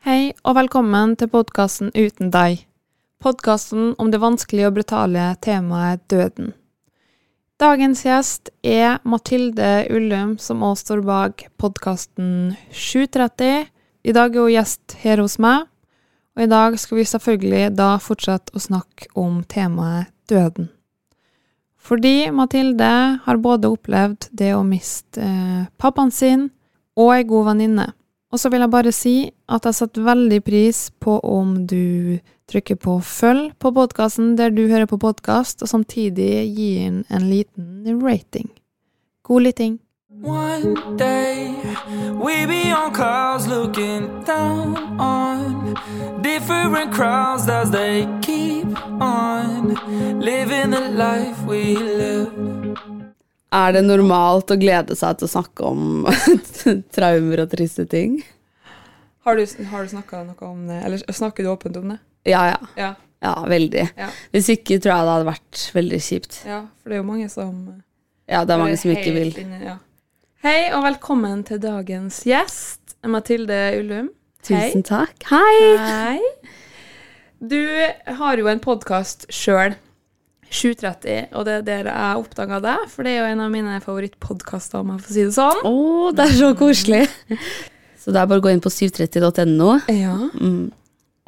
Hei og velkommen til podkasten Uten deg. Podkasten om det vanskelige og brutale temaet døden. Dagens gjest er Mathilde Ullum, som også står bak podkasten 730. I dag er hun gjest her hos meg, og i dag skal vi selvfølgelig da fortsette å snakke om temaet døden. Fordi Mathilde har både opplevd det å miste eh, pappaen sin og ei god venninne. Og så vil jeg bare si at jeg setter veldig pris på om du trykker på følg på podkasten der du hører på podkast, og samtidig gir den en liten rating. God lytting. One day we be on clouds looking down on different crowds as they keep on living the life we live. Er det normalt å glede seg til å snakke om traumer og triste ting? Har du, har du snakka noe om det, eller snakker du åpent om det? Ja, ja. Ja. Ja, veldig. Ja. Hvis ikke tror jeg det hadde vært veldig kjipt. ja for det er jo mange som Ja, det er mange som ikke vil. inne, ja. Hei, og velkommen til dagens gjest, Mathilde Ullum. Tusen takk. Hei! Hei. Du har jo en podkast sjøl, 730, og det er der jeg oppdaga deg, for det er jo en av mine favorittpodkaster, om jeg får si det sånn. Å, det er så koselig. Så det er bare å gå inn på 730.no. Ja. Mm.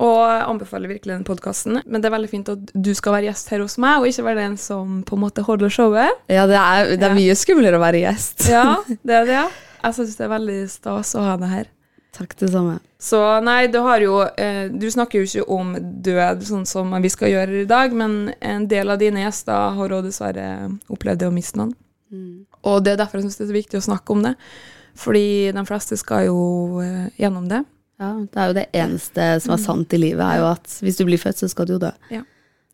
Og jeg anbefaler virkelig den podkasten, men det er veldig fint at du skal være gjest her hos meg, og ikke være den som på en måte holder showet. Ja, det er, det er mye skumlere å være gjest. Ja, det er det. Jeg syns det er veldig stas å ha deg her. Takk, det samme. Så nei, du har jo eh, Du snakker jo ikke om død, sånn som vi skal gjøre i dag, men en del av dine gjester har òg dessverre opplevd det å miste noen. Og det er derfor jeg syns det er så viktig å snakke om det. Fordi de fleste skal jo eh, gjennom det. Ja, det er jo det eneste som er sant i livet, er jo at hvis du blir født, så skal du jo dø. Ja.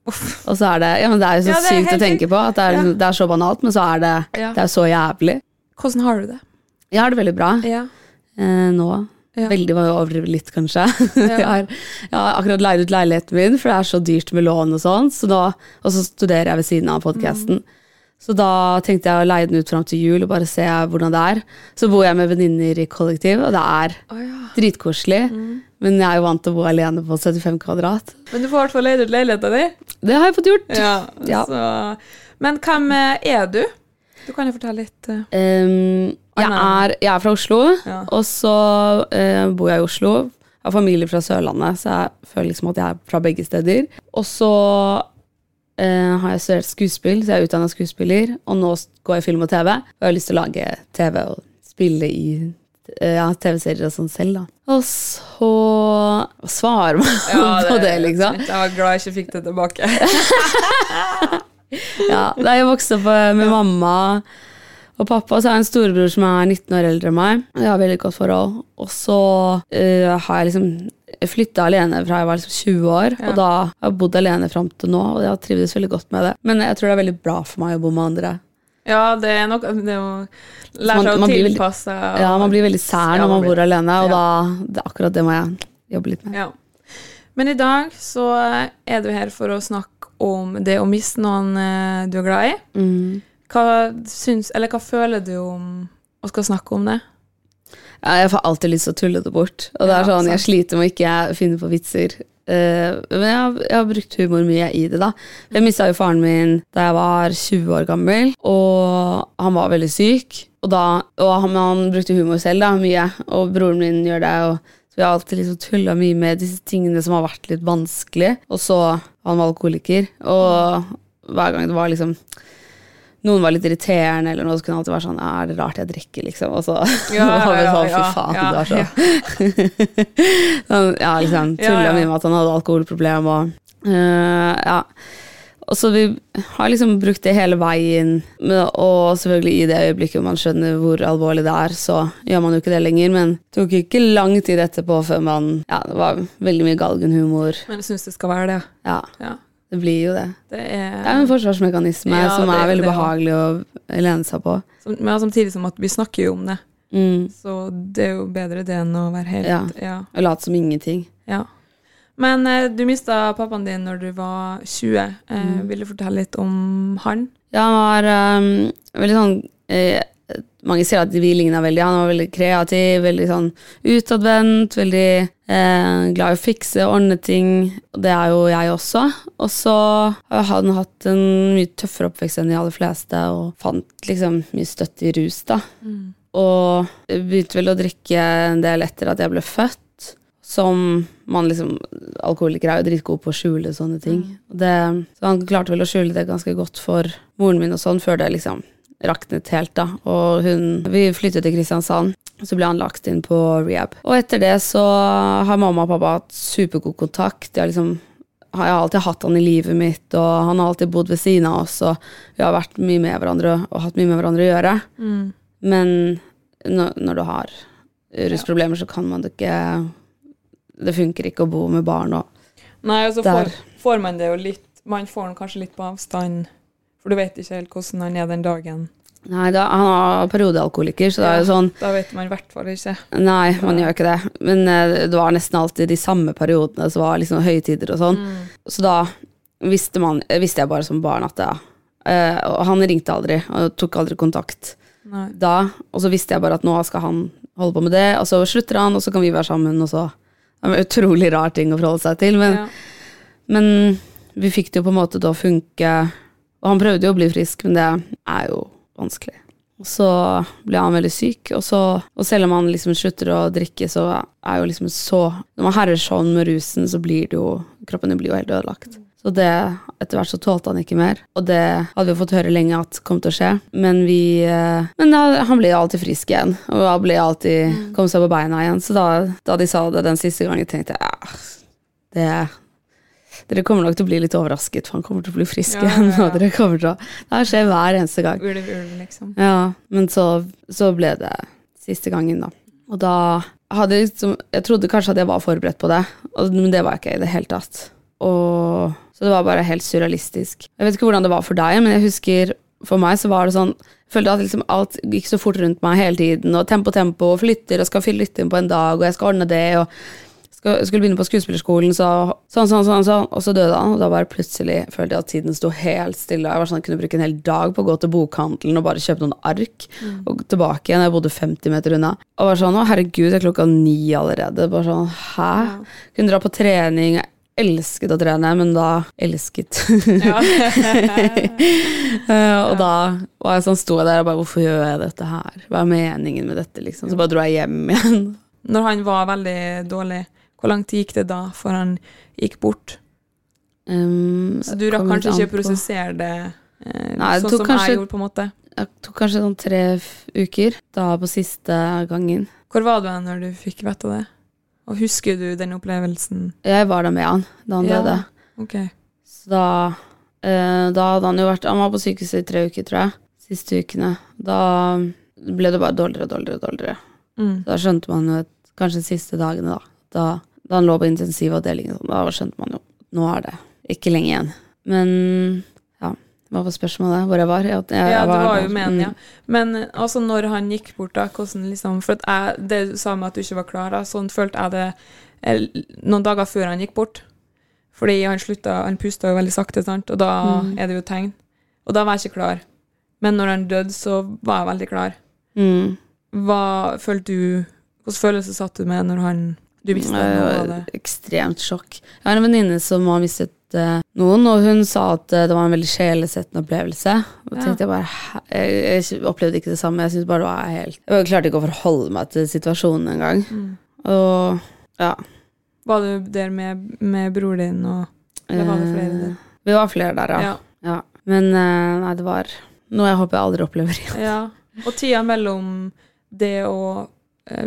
Og så er det Ja, men det er jo så Ja, sykt å tenke på. At det er, Ja. det er så banalt, men så er det, Ja. det er så jævlig. Hvordan har du det? Jeg har det veldig bra Ja. eh, nå. Ja. Veldig var jo å overdrive litt, kanskje. Ja. jeg, har, jeg har akkurat leid ut leiligheten min, for det er så dyrt med lån og sånn. Så og så studerer jeg ved siden av podkasten. Mm. Så da tenkte jeg å leie den ut fram til jul og bare se hvordan det er. Så bor jeg med venninner i kollektiv, og det er oh, ja. dritkoselig. Mm. Men jeg er jo vant til å bo alene på 75 kvadrat. Men du får i hvert fall leid ut leiligheta di. Det har jeg fått gjort. Ja. Ja. Så. Men hvem er du? Du kan jo fortelle litt. Uh, Um, jeg, er, jeg er fra Oslo, Ja. og så uh, bor jeg i Oslo. Jeg har familie fra Sørlandet, så jeg føler liksom at jeg er fra begge steder. Og så uh, har jeg studert skuespill, så jeg er utdanna skuespiller. Og nå går jeg film og TV, og jeg har lyst til å lage TV og spille i ja, TV-serier og sånn selv, da. Og så svare meg på det, liksom. Jeg var glad jeg ikke fikk det tilbake. Ja, da jeg vokste opp eh, med mamma og pappa, så har jeg en storebror som er 19 år eldre enn meg. Jeg har veldig godt forhold. Og så uh, har jeg liksom flytta alene fra jeg var liksom 20 år, Ja. og da har jeg bodd alene fram til nå, og jeg har trivdes veldig godt med det. Men jeg tror det er veldig bra for meg å bo med andre. Ja, det er nok Det å lære seg å blir veldig- tilpasse. Ja, Man blir veldig sær Ja, når man man bor alene, og Ja. da det, akkurat det må jeg jobbe litt med. Ja. Men i dag så er du her for å snakke om det å miste noen eh, du er glad i. Mm. Hva syns Eller hva føler du om å skal snakke om det? Ja, jeg får alltid lyst til å tulle det bort. Og det er sånn. Jeg sliter med å ikke finne på vitser Uh, men jeg, har- jeg har brukt humor mye i det, da. Jeg mista jo faren min da jeg var 20 år gammel, og han var veldig syk. Og, da, og han, han brukte humor selv, da, mye. Og broren min gjør det. og så vi har alltid liksom tulla mye med disse tingene som har vært litt vanskelig. Og så han var alkoholiker, og hver gang det var liksom noen var litt irriterende, eller noe, så kunne han alltid være sånn «Ja, 'Er det rart jeg drikker?' liksom. Og så Ja, var vi sånn 'Fy faen, ja, du er så ja. Ja, liksom. Ja, Tulla ja. mye med at han hadde alkoholproblem og uh, Ja. Og så vi har liksom brukt det hele veien, og selvfølgelig i det øyeblikket man skjønner hvor alvorlig det er, så gjør man jo ikke det lenger, men det tok ikke lang tid etterpå før man Ja, det var veldig mye galgenhumor. Men jeg syns det skal være det. Ja, Ja. det blir jo det. Det er, Det er en forsvarsmekanisme Ja, som er, er veldig det ja. behagelig å lene seg på. som, men samtidig som at vi snakker jo om det, Mm. så det er jo bedre det enn å være helt Ja. ja. Og late som ingenting. Ja. Men eh, du mista pappaen din når du var 20. Eh, Mm. Vil du fortelle litt om han? Ja, han var um, veldig sånn eh, Mange sier at vi ligna veldig. Han var veldig kreativ, veldig sånn utadvendt, veldig eh, glad i å fikse og ordne ting. Det er jo jeg også. Og så har han hatt en mye tøffere oppvekst enn de aller fleste, og fant liksom mye støtte i rus, da. Og begynte vel å drikke en del etter at jeg ble født. Som man liksom Alkoholikere er jo dritgode på å skjule sånne ting. Det, så han klarte vel å skjule det ganske godt for moren min og sånn, før det liksom raknet helt, da. Og hun Vi flyttet til Kristiansand. Så ble han lagt inn på rehab. Og etter det så har mamma og pappa hatt supergod kontakt. De har liksom har alltid hatt han i livet mitt, og han har alltid bodd ved siden av oss, og vi har vært mye med hverandre og hatt mye med hverandre å gjøre. Men når, når du har rusproblemer, så kan man det ikke Det funker ikke å bo med barn og Nei, og så får, får man det jo litt Man får den kanskje litt på avstand, for du vet ikke helt hvordan han er den dagen. Nei, da, han er periodealkoholiker, så det er jo sånn Da vet man i hvert fall ikke. Nei, man gjør ikke det. Men eh, det var nesten alltid de samme periodene som var liksom høytider og sånn. Så da visste, man, visste jeg bare som barn at det ja. Og han ringte aldri og tok aldri kontakt Nei. da. Og så visste jeg bare at nå skal han holde på med det, og så slutter han, og så kan vi være sammen, og så Det en utrolig rar ting å forholde seg til, men, Ja. men vi fikk det jo på en måte til å funke. Og han prøvde jo å bli frisk, men det er jo vanskelig. Og så ble han veldig syk, og, så, og selv om han liksom slutter å drikke, så er jo liksom så Når man herrer sånn med rusen, så blir det jo Kroppen blir jo helt ødelagt. Så det, etter hvert så tålte han ikke mer, og det hadde vi fått høre lenge at kom til å skje. Men vi eh, Men da, han ble alltid frisk igjen, og han ble alltid kom seg på beina igjen. Så da, da de sa det den siste gangen, tenkte jeg ja, det dere kommer nok til å bli litt overrasket, for han kommer til å bli frisk Ja, ja, igjen. ja. Og til å Det her skjer hver eneste gang. Ulv, ulv, liksom. Ja, men så, så ble det siste gangen, da. Og da hadde jeg liksom Jeg trodde kanskje at jeg var forberedt på det, men det var jeg ikke i det hele tatt. Og, så det var bare helt surrealistisk. Jeg vet ikke hvordan det var for deg, men jeg husker for meg så var det sånn Jeg følte at liksom alt gikk så fort rundt meg hele tiden, og tempo, tempo, og flytter, og skal flytte inn på en dag, og jeg skal ordne det, og skal, skulle begynne på skuespillerskolen, så sånn, sånn, sånn, sånn, og så døde han. Og da bare plutselig følte jeg at tiden sto helt stille. Jeg var sånn, jeg kunne bruke en hel dag på å gå til bokhandelen og bare kjøpe noen ark, og gå tilbake igjen. Jeg bodde 50 meter unna. Og var sånn, å herregud, det er klokka ni allerede. Bare sånn, hæ? Kunne dra på trening. Elsket å trene, men da elsket. Ja. Eh, og da var jeg sånn, sto jeg der og bare, hvorfor gjør jeg dette her? Hva er meningen med dette, liksom? Så bare dro jeg hjem igjen. Når han var veldig dårlig, hvor lang tid gikk det da før han gikk bort? Um, Så du rakk kanskje ikke å prosessere det eh, Nei, sånn som kanskje- jeg gjorde, på en måte? Det tok kanskje sånn tre uker, da på siste gangen. Hvor var du når du fikk vite det? Og husker du den opplevelsen? Jeg var der med han da han Ja. døde. Ok. Så da, eh, da hadde han jo vært Han var på sykehuset i tre uker, tror jeg. Siste ukene. Da ble det bare dårligere og dårligere og dårligere. Mm. Da skjønte man jo at kanskje de siste dagene, da. Da, da han lå på intensivavdelingen, da skjønte man jo nå er det ikke lenge igjen. Men hva var spørsmålet? Hvor jeg var? Jeg, jeg, Ja, det var, var jo meningen, Mm. ja. Men eh, altså, når han gikk bort, da, hvordan liksom For jeg, det du sa med at du ikke var klar, da, sånn følte jeg det jeg, noen dager før han gikk bort. Fordi han slutta Han pusta jo veldig sakte, sant, og da Mm. er det jo tegn. Og da var jeg ikke klar. Men når han døde, så var jeg veldig klar. Mm. Hva følte du Hvilken følelse satt du med når han Du visste det? Ekstremt sjokk. Jeg har en venninne som har mistet noen, og hun sa at eh, det var en veldig sjelesettende opplevelse. Og Ja. tenkte jeg bare jeg, jeg opplevde ikke det samme. Jeg synes bare det var helt Jeg klarte ikke å forholde meg til situasjonen engang. Mm. Og ja. Var du der med, med bror din og Eller var det flere der? eh, Vi var flere der, ja. Ja. ja. Men eh, nei, det var noe jeg håper jeg aldri opplever igjen. ja. Og tida mellom det og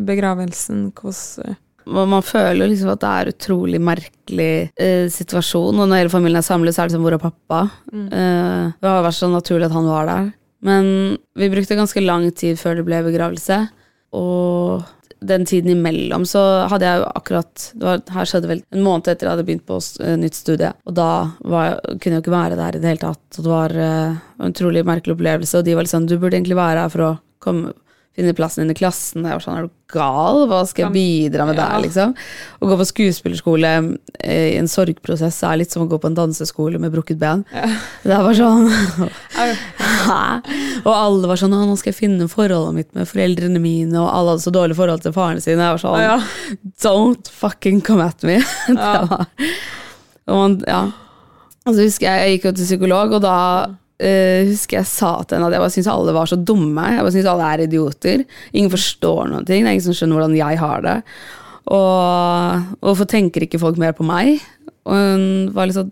begravelsen, hvordan man føler jo liksom at det er utrolig merkelig eh, situasjon. Og når hele familien er samlet, så er det som hvor er pappa? Mm. Eh, det har vært så naturlig at han var der. Men vi brukte ganske lang tid før det ble begravelse. Og den tiden imellom så hadde jeg jo akkurat det var, Her skjedde vel en måned etter jeg hadde begynt på eh, nytt studie. Og da var, kunne jeg jo ikke være der i det hele tatt. Og det var eh, en utrolig merkelig opplevelse. Og de var litt sånn Du burde egentlig være her for å komme, finne plassen din i klassen. Jeg var sånn Er du gal? Hva skal jeg bidra med Ja. der, liksom? Å gå på skuespillerskole eh, i en sorgprosess er litt som å gå på en danseskole med brukket ben. Det er bare sånn Og alle var sånn nå skal jeg finne forholdet mitt med foreldrene mine, og alle hadde så dårlig forhold til faren sin. Jeg var sånn ja. Don't fucking come at me. Det var, og man, ja. Og så husker jeg jeg gikk jo til psykolog, og da eh, husker jeg sa til henne at jeg bare syntes alle var så dumme. Jeg bare syntes alle er idioter. Ingen forstår noen ting. Det er ingen som skjønner hvordan jeg har det. Og hvorfor tenker ikke folk mer på meg? Og hun var sånn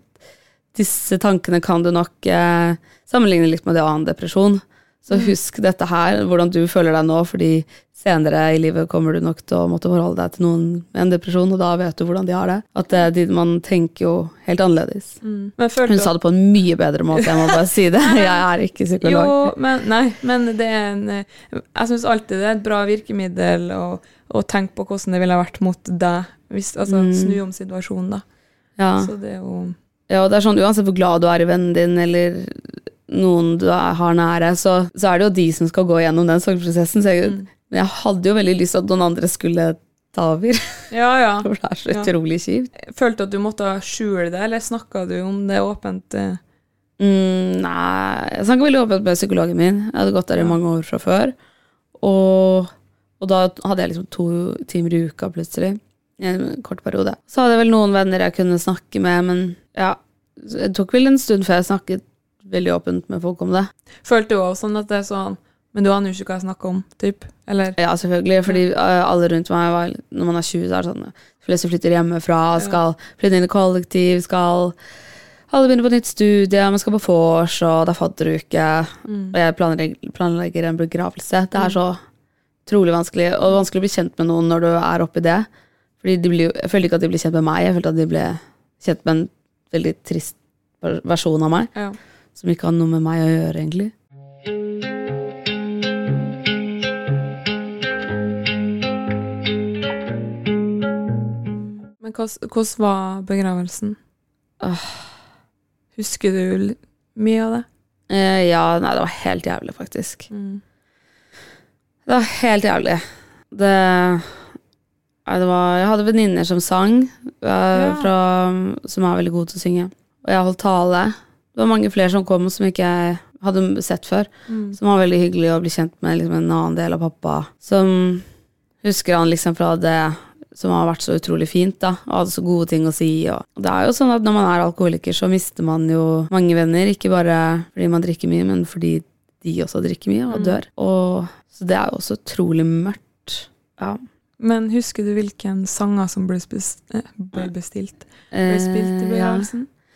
Disse tankene kan du nok uh, sammenligne litt med det å ha en depresjon. Så husk dette her, hvordan du føler deg nå, fordi senere i livet kommer du nok til å måtte forholde deg til noen med en depresjon, og da vet du hvordan de har det. At det, de, man tenker jo helt annerledes. Mm. Men følte Hun sa det på en mye bedre måte, jeg må bare si det. Jeg er ikke Jo, psykolog. men, nei, men det er en eh, Jeg syns alltid det er et bra virkemiddel å, å tenke på hvordan det ville vært mot deg. Hvis, altså Mm. snu om situasjonen, da. Ja. Så det er jo Ja, og det er sånn, Uansett hvor glad du er i vennen din, eller noen du har nære, så, så er det jo de som skal gå gjennom den sorgprosessen. Så jeg, Mm. men jeg hadde jo veldig lyst til at noen andre skulle ta over, Ja, ja. for det er så Ja. utrolig kjipt. Følte at du måtte skjule det, eller snakka du om det åpent? eh? Mm, nei, jeg snakket veldig åpent med psykologen min. Jeg hadde gått der i Ja. mange år fra før. Og, og da hadde jeg liksom to timer i uka plutselig. I en kort periode. Så hadde jeg vel noen venner jeg kunne snakke med, men ja, det tok vel en stund før jeg snakket veldig åpent med folk om det. Følte du også sånn at det er sånn Men du aner jo ikke hva jeg snakker om, typ? Eller? Ja, selvfølgelig, fordi eh, alle rundt meg var Når man er 20, så er det sånn De fleste flytter hjemmefra, skal flytte inn i kollektiv, skal Alle begynner på et nytt studie, man skal på vors, og det er fadderuke. Mm. Og jeg planlegger, planlegger en begravelse. Det er så trolig vanskelig, og vanskelig å bli kjent med noen når du er oppi det. Fordi de blir, Jeg følte ikke at de ble kjent med meg, jeg følte at de ble kjent med en veldig trist ver- versjon av meg, Ja. Som ikke har noe med meg å gjøre, egentlig. Men hvordan var begravelsen? Åh. Husker du mye av det? Eh, ja, nei, det var helt jævlig, faktisk. Mm. Det var helt jævlig. Det, det var, jeg hadde venninner som sang, uh, Ja. fra, som er veldig gode til å synge. Og jeg holdt tale. Det var mange flere som kom som ikke jeg hadde sett før. Mm. Som var veldig hyggelig å bli kjent med liksom, en annen del av pappa. Som husker han liksom fra det som har vært så utrolig fint, da, og hadde så gode ting å si. Og, det er jo sånn at når man er alkoholiker, så mister man jo mange venner. Ikke bare fordi man drikker mye, men fordi de også drikker mye og Mm. dør. Og, så det er jo også utrolig mørkt. Ja. Men husker du hvilken sanger som ble, eh, bestilt? Ble spilt i Eh, ja.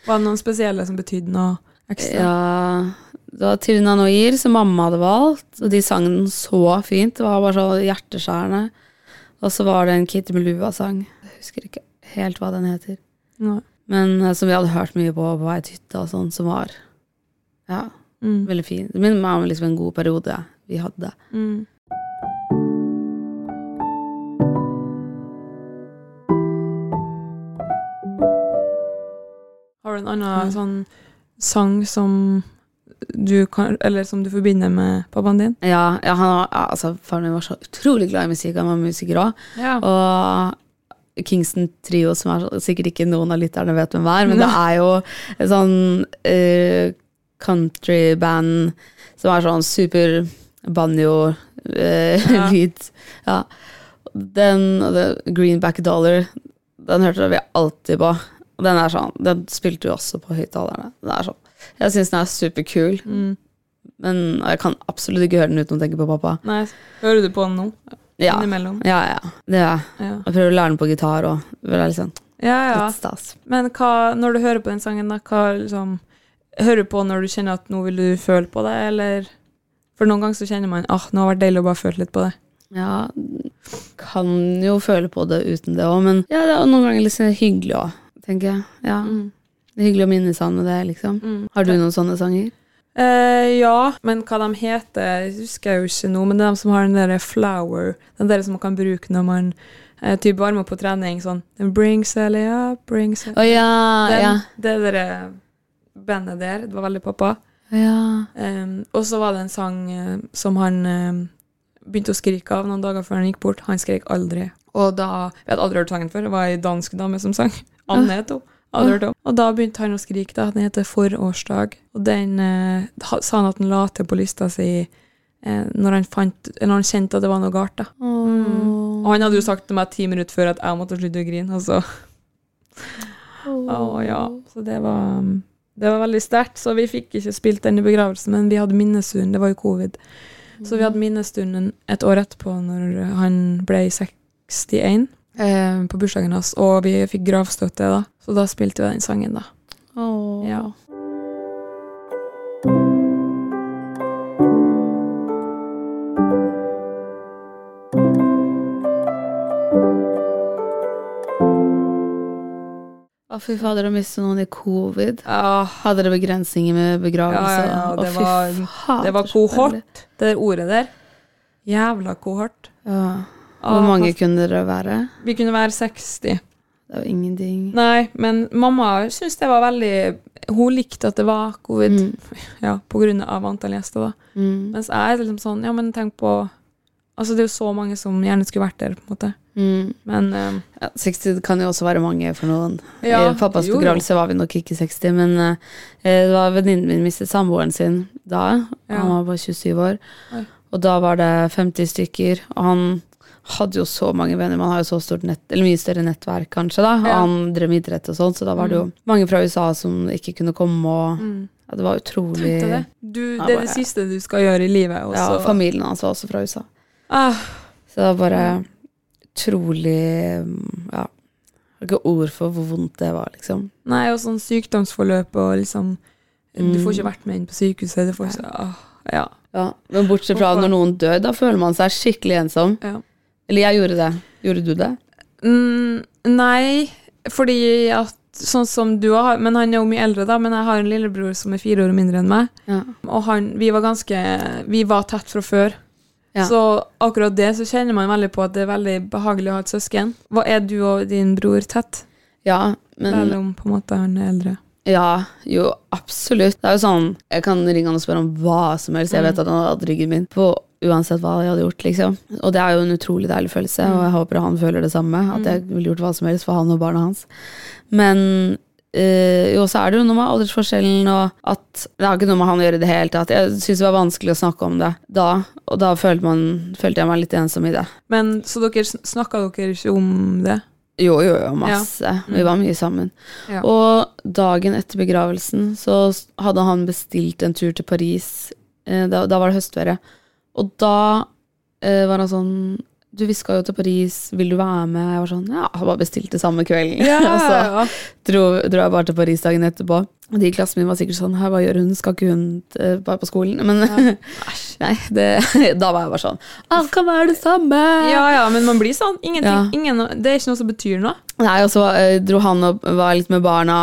Var det noen spesielle som betydde noe ekstra? Ja, det var Tirna Noir som mamma hadde valgt, og de sang den så fint. Det var bare så hjerteskjærende. Og så var det en Kitty Melua-sang. Jeg husker ikke helt hva den heter. Nei. Men eh, som vi hadde hørt mye på på vei til hytta og sånn, som var ja, Mm. veldig fin. Det minner meg om liksom en god periode vi hadde. Mm. Har du en annen sånn sang som du kan Eller som du forbinder med pappaen din? Ja, ja, han var, altså, Faren min var så utrolig glad i musikk. Han var musiker òg. Ja. Og Kingston Trio, som er sikkert ikke noen av lytterne vet hvem er, men det er jo et sånn uh, countryband som er sånn super banjo-lyd. Ja. ja. den the Greenback Dollar, den hørte vi alltid på. Og den er sånn, den spilte du også på høyttalerne. Den er sånn, Jeg syns den er superkul, Mm. men jeg kan absolutt ikke høre den uten å tenke på pappa. Nei, hører du på den nå? Ja, Innimellom? ja, ja. Det er. Ja. Jeg prøver å lære den på gitar òg. liksom ja, ja. litt stas. Men hva, når du hører på den sangen, da, hva liksom Hører du på når du kjenner at nå vil du føle på det, eller For noen ganger så kjenner man ah, nå har det vært deilig å bare føle litt på det. Ja, kan jo føle på det uten det òg, men ja, det er noen ganger litt liksom hyggelig òg, tenker jeg. Ja, Det er hyggelig å minnes han med det, liksom. Mm. Har du noen sånne sanger? Eh, ja, men hva de heter, husker jeg jo ikke nå. Men det er de som har den derre flower, den der som man kan bruke når man eh, typ varmer opp på trening. Sånn Den brings Sally up, brings Å ja, den, ja. Det derre bandet der, det var veldig pappa. ja. Um, og så var det en sang eh, som han eh, begynte å skrike av noen dager før han gikk bort. Han skrek aldri. Og da, Jeg hadde aldri hørt sangen før. Det var ei dansk dame som sang. Anne het hun. Og da begynte han å skrike. da, Den heter Forårsdag. Og den eh, sa han at han la til på lista si eh, når, han fant, når han kjente at det var noe galt. da. Og han hadde jo sagt til meg ti minutter før at jeg måtte slutte å grine. Altså. Å ja. Så det var, um, det var veldig sterkt. Så vi fikk ikke spilt den i begravelsen, men vi hadde minnestund. Det var jo covid. Så vi hadde minnestunden et år etterpå, når han ble 61, eh, på bursdagen hans, og vi fikk gravstøtte da. Så da spilte vi den sangen, da. Åh. Ja. Å, fy fader, å miste noen i covid. Ja, Hadde dere begrensninger med begravelse? Ja, ja, Å, det fy var- fader, det var kohort, det ordet der. Jævla kohort. Ja. Hvor mange kunne dere være? Vi kunne være 60. Det var ingenting. Nei, men mamma syntes det var veldig Hun likte at det var covid, Mm. ja, av antall gjester, da. Mm. Mens jeg er liksom sånn, ja, men tenk på Altså, det er jo så mange som gjerne skulle vært der, på en måte. Mm. Men um, Ja, 60 kan jo også være mange for noen. Ja, I pappas jo. begravelse var vi nok ikke 60, men uh, det var venninnen min mistet samboeren sin da. Ja. Han var bare 27 år. Oi. Og da var det 50 stykker, og han hadde jo så mange venner. Man har jo så stort nett, eller mye større nettverk, kanskje, da. Ja. han drev med idrett og sånn, så da var det jo mange fra USA som ikke kunne komme, og mm, ja, det var utrolig det. Du, det er bare- det siste du skal gjøre i livet. Også. Ja, familien hans var også fra USA. ah, Så det var bare utrolig mm, Ja. Har ikke ord for hvor vondt det var, liksom. Nei, og sånn sykdomsforløp og liksom Du får Mm. ikke vært med inn på sykehuset. Det får ikke ah, Ja. Ja, Men bortsett fra Hvorfor? når noen dør, da føler man seg skikkelig ensom. ja. Eller jeg gjorde det. Gjorde du det? Mm, nei, fordi at Sånn som du har, men han er jo mye eldre, da. Men jeg har en lillebror som er fire år mindre enn meg. Ja. Og han, vi var ganske Vi var tett fra før. Ja. Så akkurat det så kjenner man veldig på at det er veldig behagelig å ha et søsken. Hva Er du og din bror tett? Ja, men Eller om på en måte han er eldre? Ja, jo, absolutt. Det er jo sånn, Jeg kan ringe han og spørre om hva som helst. Jeg vet at han hadde hatt ryggen min på uansett hva jeg hadde gjort. liksom. Og det er jo en utrolig deilig følelse, og jeg håper han føler det samme. At jeg ville gjort hva som helst for han og barna hans. Men øh, jo, så er det jo noe med aldersforskjellen, og at det har ikke noe med han å gjøre i det hele tatt. Jeg syns det var vanskelig å snakke om det da, og da følte, man, følte jeg meg litt ensom i det. Men Så dere snakka dere ikke om det? Jo, jo, jo, masse. Vi var mye sammen. Ja. Og dagen etter begravelsen så hadde han bestilt en tur til Paris. Eh, da, da var det høstferie. Og da eh, var han sånn Du, vi skal jo til Paris, vil du være med? Jeg var sånn, ja, jeg bare bestilte samme kvelden. og så dro, dro jeg bare til Paris dagen etterpå. Og de i klassen min var sikkert sånn, hva gjør hun, skal ikke hun være bare på skolen? Men nei, det, da var jeg bare sånn, alt kan være det samme. ja, ja, men man blir sånn. Ingenting, Ja. ingen, det er ikke noe som betyr noe. Nei, og så eh, dro han og var litt med barna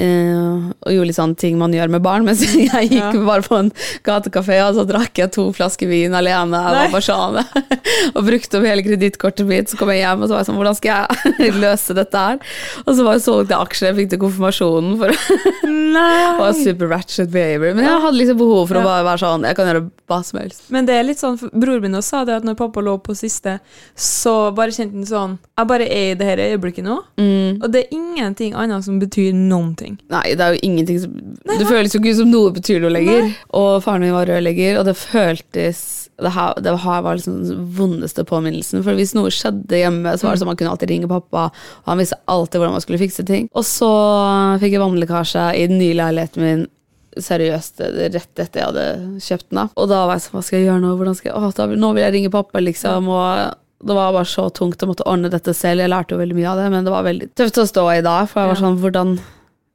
eh, og gjorde litt sånne ting man gjør med barn, mens jeg gikk Ja. bare på en gatekafé, og så drakk jeg to flasker vin alene. Jeg var bare sånn, og brukte opp hele kredittkortet mitt. Så kom jeg hjem og så var jeg sånn, hvordan skal jeg løse dette her? Og så var jeg solgt aksjer, jeg fikk til konfirmasjonen for være super ratchet behavior. Men jeg hadde liksom behov for å bare være sånn, jeg kan gjøre hva som helst. Men det er litt sånn, Broren Bror min også sa det at når pappa lå på siste, så bare kjente han sånn Jeg bare er i det her øyeblikket nå, Mm. og det er ingenting annet som betyr noen ting. Ingenting. Nei, det er jo ingenting som Det føles jo ikke som noe betyr noe lenger. Og faren min var rørlegger, og det føltes Det her, det her var liksom den vondeste påminnelsen. For hvis noe skjedde hjemme, så var det sånn man kunne alltid ringe pappa, og han visste alltid hvordan man skulle fikse ting. Og så fikk jeg vannlekkasje i den nye leiligheten min. Seriøst, rett etter jeg hadde kjøpt den. da Og da var jeg sånn, hva skal jeg gjøre nå? Hvordan skal jeg, å, da, nå vil jeg ringe pappa, liksom. Og det var bare så tungt å måtte ordne dette selv. Jeg lærte jo veldig mye av det, men det var veldig tøft å stå i da. For jeg var sånn, hvordan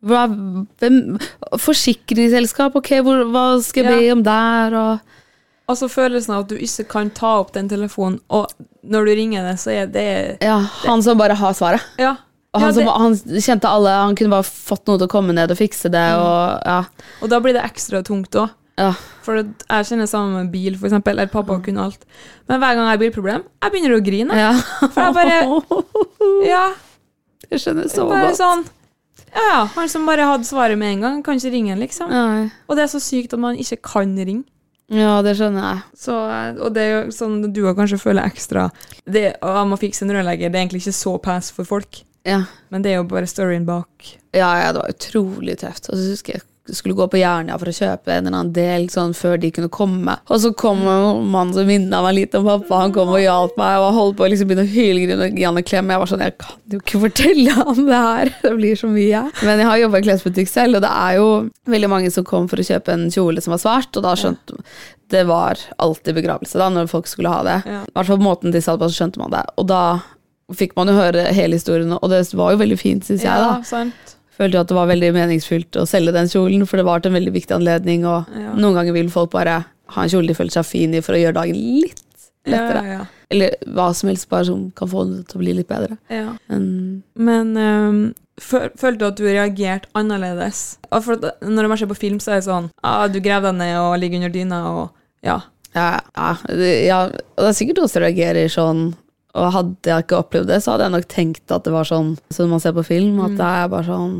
hva, hvem, Forsikringsselskap, ok, hvor, hva skal jeg be om der? Og Altså følelsen av at du ikke kan ta opp den telefonen, og når du ringer det, så er det ja, han som bare har svaret. Ja. Og han, ja, det, som, han kjente alle, han kunne bare fått noe til å komme ned og fikse det. Og, ja. og da blir det ekstra tungt òg. Ja. For jeg kjenner sammen med bil, for eksempel. Eller pappa kunne alt. Men hver gang jeg har bilproblem, jeg begynner å grine. ja. For jeg bare Ja, Jeg skjønner så bare godt. sånn Ja, ja. Han som bare hadde svaret med en gang, kan ikke ringe, liksom. Nei. Og det er så sykt at man ikke kan ringe. Ja, det skjønner jeg. Så, og det er jo sånn du har kanskje føler ekstra det, å, Jeg må fikse en rørlegger. Det er egentlig ikke så pass for folk, Ja. men det er jo bare storyen bak. Ja, ja, det var utrolig tøft. Og så husker jeg jeg skulle gå på Jernia for å kjøpe en eller annen del sånn før de kunne komme. Og så kom en mann som minna meg litt om pappa. Han kom og hjalp meg, og holdt på å liksom begynne å hyle og klem. Jeg var sånn, jeg kan jo ikke fortelle ham det her. Det blir så mye. Men jeg har jobba i klesbutikk selv, og det er jo veldig mange som kom for å kjøpe en kjole som var svart, og da skjønte Det var alltid begravelse da, når folk skulle ha det. Ja. I hvert fall måten de sa det på, så skjønte man det. Og da fikk man jo høre hele historien, og det var jo veldig fint, syns jeg. da sant. Følte at det var veldig meningsfylt å selge den kjolen, for det var til en veldig viktig anledning, og Ja. noen ganger vil folk bare ha en kjole de føler seg fin i for å gjøre dagen litt lettere. Ja, ja, Eller hva som helst bare som kan få det til å bli litt bedre. ja. Men øhm, følte du at du reagerte annerledes? For når man ser på film, så er det sånn ah, Du graver deg ned og ligger under dyna og Ja. ja, ja, ja, det er sikkert også reagerer sånn, og hadde jeg ikke opplevd det, så hadde jeg nok tenkt at det var sånn som man ser på film, at det er bare sånn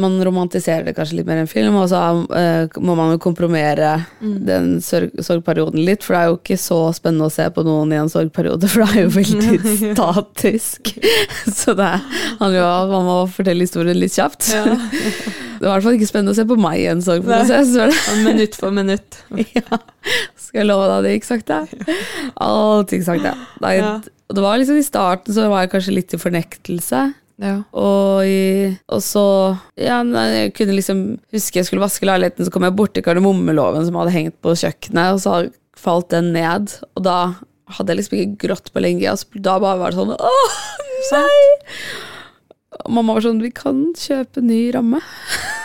man romantiserer det kanskje litt mer enn film, og så uh, må man jo kompromere den sorg, sorgperioden litt, for det er jo ikke så spennende å se på noen i en sorgperiode, for det er jo veldig statisk. så det handler jo om at man må fortelle historien litt kjapt. det var i hvert fall ikke spennende å se på meg i en sorgprosess. Minutt for minutt. ja. Skal jeg love deg det gikk sakte? Alt gikk sakte. er Ja. Og Det var liksom I starten så var jeg kanskje litt i fornektelse. Ja. Og, i, og så ja, Jeg kunne liksom huske jeg skulle vaske leiligheten, så kom jeg borti kardemommeloven som hadde hengt på kjøkkenet, og så falt den ned. Og da hadde jeg liksom ikke grått på lenge. Altså, da bare var det sånn Åh, nei! Og mamma var sånn Vi kan kjøpe ny ramme.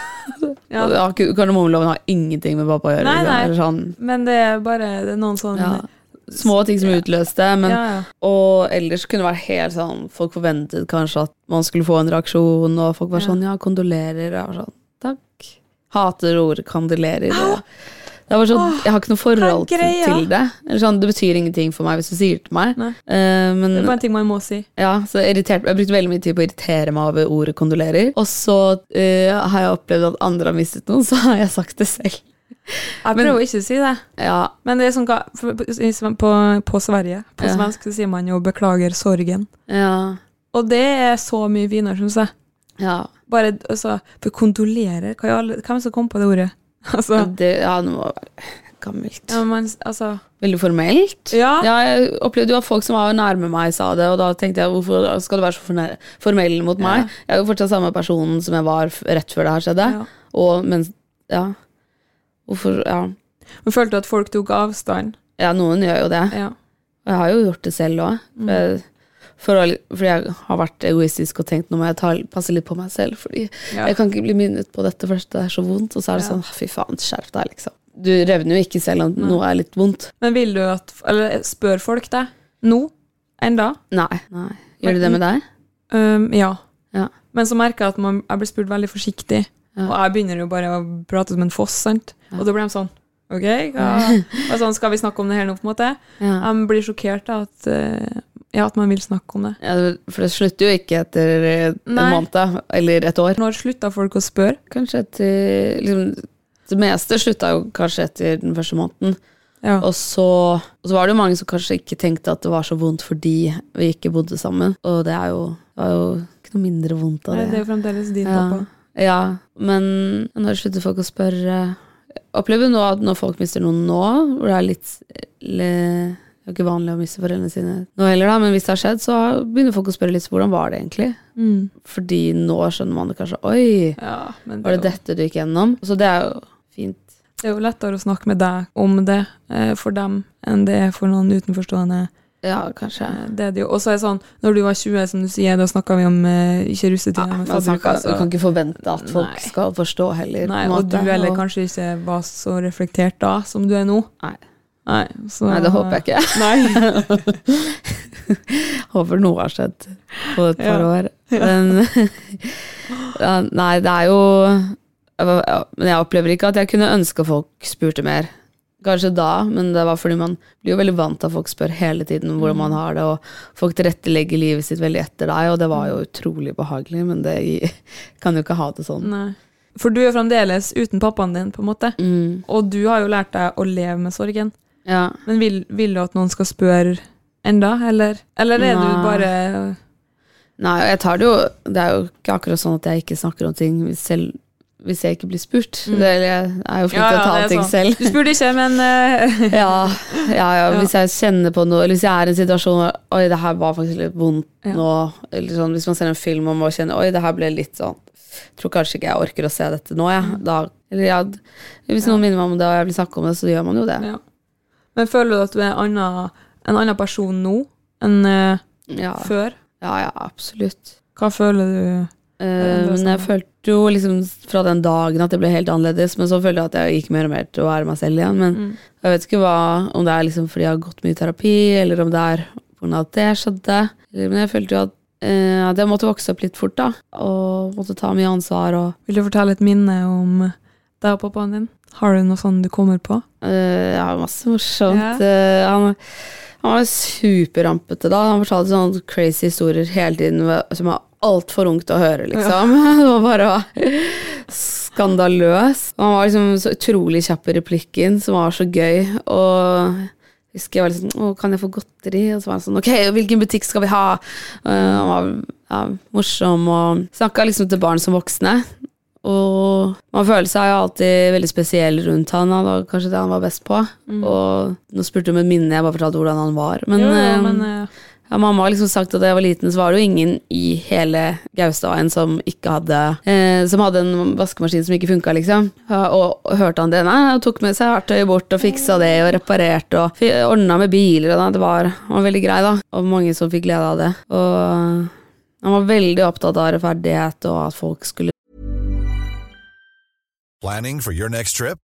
Ja. Kardemommeloven har ingenting med pappa å gjøre. Nei, liksom. nei. Sånn, Men det er bare det er noen sånne ja, små ting som utløste. Men, ja, ja. Og ellers kunne det være helt sånn Folk forventet kanskje at man skulle få en reaksjon, og folk var sånn Ja, kondolerer. Og jeg var sånn Takk. Hater ordet kandilerer. Det, det var sånn, jeg har ikke noe forhold er til det. Eller sånn, det betyr ingenting for meg hvis du sier det til meg. Eh, men Det er bare en ting man må si. ja, så jeg, jeg brukte veldig mye tid på å irritere meg over ordet kondolerer. Og så uh, har jeg opplevd at andre har mistet noen, så har jeg sagt det selv. Jeg prøver å ikke si det. Ja, Men det er sånn på, på, Sverige, på Ja. svensk, så sier man jo 'beklager sorgen'. ja, Og det er så mye finere, syns jeg. ja. Bare altså, For kondolerer Hvem som kom på det ordet? Altså, Det, ja, det må være gammelt. ja, men, altså Veldig formelt. Ja. Ja, jeg opplevde jo at folk som var nærme meg, sa det, og da tenkte jeg hvorfor skal du være så formell mot meg? Jeg er jo fortsatt samme personen som jeg var rett før det her skjedde. Ja. Og mens Ja. Hvorfor Ja. Men følte du at folk tok avstand? ja, noen gjør jo det. Ja. Og jeg har jo gjort det selv òg. Mm. For, fordi jeg har vært egoistisk og tenkt nå må jeg ta, passe litt på meg selv. Fordi Ja. jeg kan ikke bli minnet på dette først, det er så vondt. Og så er det Ja. sånn fy faen, skjerp deg, liksom. Du revner jo ikke selv om noe er litt vondt. Men vil du at Eller spør folk deg nå? Enda? Nei. Nei. Gjør de det med deg? Um, ja. Ja. Men så merker jeg at man, jeg blir spurt veldig forsiktig. Og jeg begynner jo bare å prate som en foss, sant? Og da blir de sånn OK, hva? Sånn, skal vi snakke om det hele nå, på en måte? Ja. De blir sjokkert av at, eh, ja, at man vil snakke om det. Ja, for det slutter jo ikke etter eh, en Nei. måned eller et år. Når slutta folk å spørre? Kanskje etter liksom, Det meste slutta jo kanskje etter den første måneden. Ja. Og så, og så var det jo mange som kanskje ikke tenkte at det var så vondt fordi vi ikke bodde sammen. Og det er jo, det var jo ikke noe mindre vondt av Nei, det. det er jo fremdeles din pappa. Ja, men når slutter folk å spørre Opplever nå at når folk mister noen nå, hvor det er litt le, Det er ikke vanlig å miste foreldrene sine nå heller, da, men hvis det har skjedd, så begynner folk å spørre litt hvordan var det egentlig? Fordi nå skjønner man det kanskje Oi, Ja, det var det jo, dette du gikk gjennom? Så det er jo fint. det er jo lettere å snakke med deg om det eh, for dem enn det er for noen utenforstående. Ja, kanskje. Det er det jo. Og så er det sånn, når du var 20, som du sier, da snakka vi om eh, ikke russetida, Ja, man snakker, du kan ikke forvente at folk Nei. skal forstå heller. Nei, og du heller kanskje ikke var så reflektert da som du er nå. Nei. Nei, så, Nei, det håper jeg ikke. Håper noe har skjedd på et par Ja. år. Men Nei, det er jo Men jeg opplever ikke at jeg kunne ønske folk spurte mer. Kanskje da, men det var fordi man blir jo veldig vant til at folk spør hele tiden hvordan man har det, og folk tilrettelegger livet sitt veldig etter deg, og det var jo utrolig behagelig, men det kan jo ikke ha det sånn. Nei. For du er fremdeles uten pappaen din, på en måte. Mm, Og du har jo lært deg å leve med sorgen. ja. Men vil, vil du at noen skal spørre enda, eller, eller er du bare Nei, jeg tar det jo Det er jo ikke akkurat sånn at jeg ikke snakker om ting selv hvis jeg ikke blir spurt. Det, jeg er jo flink til å ta er ting sånn. selv. Du spurte ikke, men uh... Ja, ja, ja, hvis jeg kjenner på noe Eller hvis jeg er i en situasjon hvor Oi, det her var faktisk litt vondt Ja. nå Eller sånn, hvis man ser en film og må kjenne Oi, det her ble litt sånn Tror kanskje ikke jeg orker å se dette nå, jeg da, Eller ja, hvis noen minner meg om det Og jeg vil snakke om det, så gjør man jo det Ja. Men føler du at du er annen, en annen person nå enn uh, Ja, før? ja, ja absolutt Hva føler du? Eh, Men jeg følte jo liksom fra den dagen at det ble helt annerledes Men så følte jeg at jeg gikk mer og mer til å være meg selv igjen Men Mm. jeg vet ikke hva, om det er liksom fordi jeg har gått mye i terapi, eller om det er av at det skjedde. Men jeg følte jo at, eh, at jeg måtte vokse opp litt fort, da. Og måtte ta mye ansvar. Og Vil du fortelle et minne om deg og pappaen din? Har du noe sånn du kommer på? Uh, ja, masse morsomt. Yeah. Han, han var superrampete da. Han fortalte sånne crazy historier hele tiden som var altfor ung til å høre, liksom. Det var bare skandaløs. Han var liksom så utrolig kjapp i replikken, som var så gøy. Og husker jeg var liksom Å, kan jeg få godteri? Og så var han sånn Ok, hvilken butikk skal vi ha? Han var ja, morsom og snakka liksom til barn som voksne. Og man føler seg jo alltid veldig spesiell rundt han. Han var kanskje det han var best på. Og nå spurte du om et minne, jeg bare fortalte hvordan han var. Men, jo, jo, eh, men eh, ja, mamma har liksom sagt at da jeg var liten, så var det jo ingen i hele Gaustadveien som ikke hadde eh, Som hadde en vaskemaskin som ikke funka, liksom. Og, og hørte han det? Nei, han tok med seg verktøyet bort og fiksa det og reparerte og ordna med biler og da. Det var, var veldig grei, da. Og mange som fikk glede av det. Og han var veldig opptatt av rettferdighet og at folk skulle Planning for your next trip?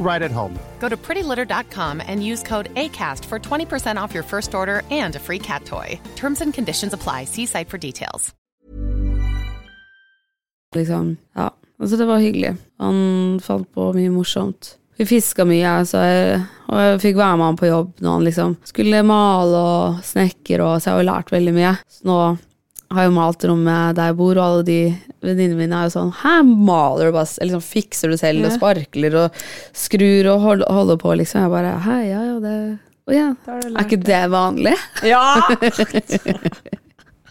right at home. Go to prettylitter.com and use code ACAST for 20% off your first order and a free cat toy. Terms and conditions apply. See site for details. liksom, ja. Altså, det var hyggelig. Han fant på mye morsomt. Vi fiska mye, så jeg, og jeg fikk være med han på jobb når han liksom skulle male og snekre, og så jeg har jo lært veldig mye. Så nå har jo malt rommet der jeg bor, og alle de venninnene mine er jo sånn Hæ, maler du bare liksom fikser du selv og sparkler og skrur og hold- holder på, liksom. Jeg bare Hæ, ja, ja, det Å ja. Er ikke det vanlig? Ja!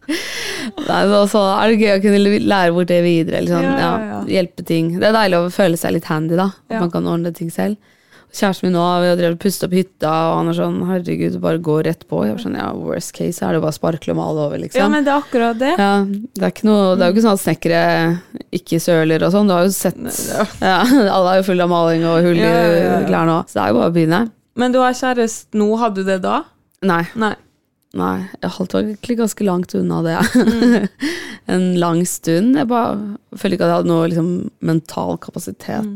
Nei, men også er det gøy å kunne lære bort det videre. Sånn, Ja, ja, ja. Hjelpe ting. Det er deilig å føle seg litt handy, da. At man kan ordne ting selv. Kjæresten min nå vi har drevet pustet opp hytta, og han er sånn herregud, bare gå rett på. Jeg var sånn, ja, Worst case er det jo bare å sparkle og male over, liksom. ja, men det er akkurat det. Ja, det er, noe, det er jo ikke sånn at snekkere ikke søler og sånn. Du har jo sett ja, Alle er jo fulle av maling og hull i Ja, ja, ja, ja. klær nå. Så det er jo bare å begynne. Men du har kjæreste nå, hadde du det da? Nei. Nei. Nei, jeg holdt egentlig ganske langt unna det. Mm. en lang stund. Jeg bare følte ikke at jeg hadde noe liksom, mental kapasitet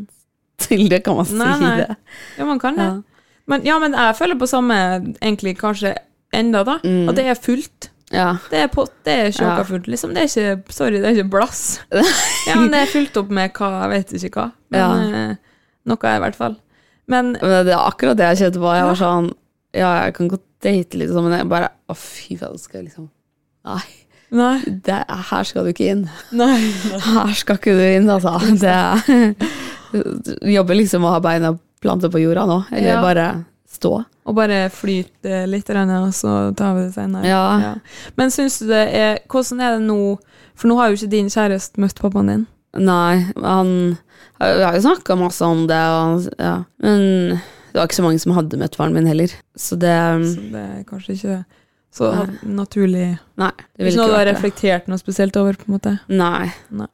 til det, kan man si. Nei, nei. det. Ja, man kan det. Ja. Men, ja, men jeg føler på samme, egentlig kanskje enda da, Mm. at det er fullt. Ja. Det er pott, det er sjåka Ja. fullt, liksom. Det er ikke, sorry, det er ikke blass. Ja, men det er fullt opp med hva, jeg vet ikke hva. Men Ja. eh, noe er i hvert fall. Men Men det er akkurat det jeg kjente på. Jeg var sånn Ja, jeg kan godt date litt, sånn, men jeg bare Å, fy faen, skal jeg liksom Nei, Nei. det, her skal du ikke inn. Nei. Her skal ikke du inn, altså. Det jobber liksom å ha beina plantet på jorda nå, eller Ja. bare stå. Og bare flyte litt, og så tar vi det senere. Ja. Men syns du det er Hvordan er det nå? For nå har jo ikke din kjæreste møtt pappaen din. Nei, han Vi har jo snakka masse om det, og, ja. men det var ikke så mange som hadde møtt faren min heller. Så det Så det er kanskje ikke så naturlig Nei. Det Ikke ville noe du har reflektert noe spesielt over, på en måte? Nei. Nei.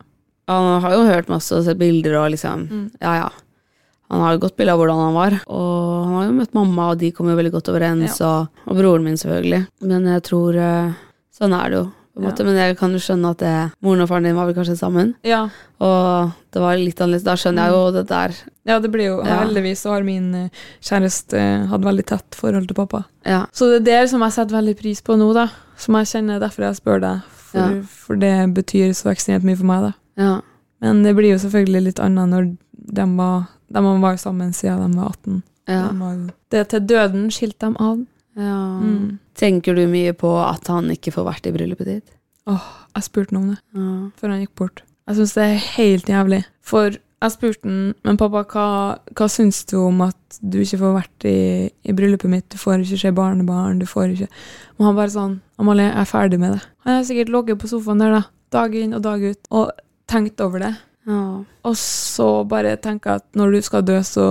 Han har jo hørt masse og sett bilder og liksom Mm. Ja, ja. Han har jo godt bilde av hvordan han var. Og han har jo møtt mamma, og de kommer jo veldig godt overens. Og, og broren min, selvfølgelig. Men jeg tror eh, Sånn er det jo. På en Ja. Men jeg kan jo skjønne at det, moren og faren din var vel kanskje sammen. Ja. Og det var litt annerledes. Da skjønner jeg jo det der. ja, det blir jo Ja. Heldigvis så har min eh, kjæreste eh, hatt veldig tett forhold til pappa. Ja. Så det er det som jeg setter veldig pris på nå, da. Som jeg kjenner derfor jeg spør deg. For, Ja. for det betyr så ekstremt mye for meg, da. Ja. Men det blir jo selvfølgelig litt annet når de var De var sammen siden de var 18. ja. De var det til døden skilte dem av. ja. Mm. Tenker du mye på at han ikke får vært i bryllupet ditt? Åh, jeg spurte ham om det Ja. før han gikk bort. Jeg syns det er helt jævlig. For jeg spurte han, men pappa, hva, hva syns du om at du ikke får vært i, i bryllupet mitt? Du får ikke se barnebarn, du får ikke Og han bare sånn Amalie, jeg er ferdig med det. Han har sikkert ligget på sofaen der, da, dag inn og dag ut, og tenkt over det. Ja. Og så bare tenker jeg at når du skal dø, så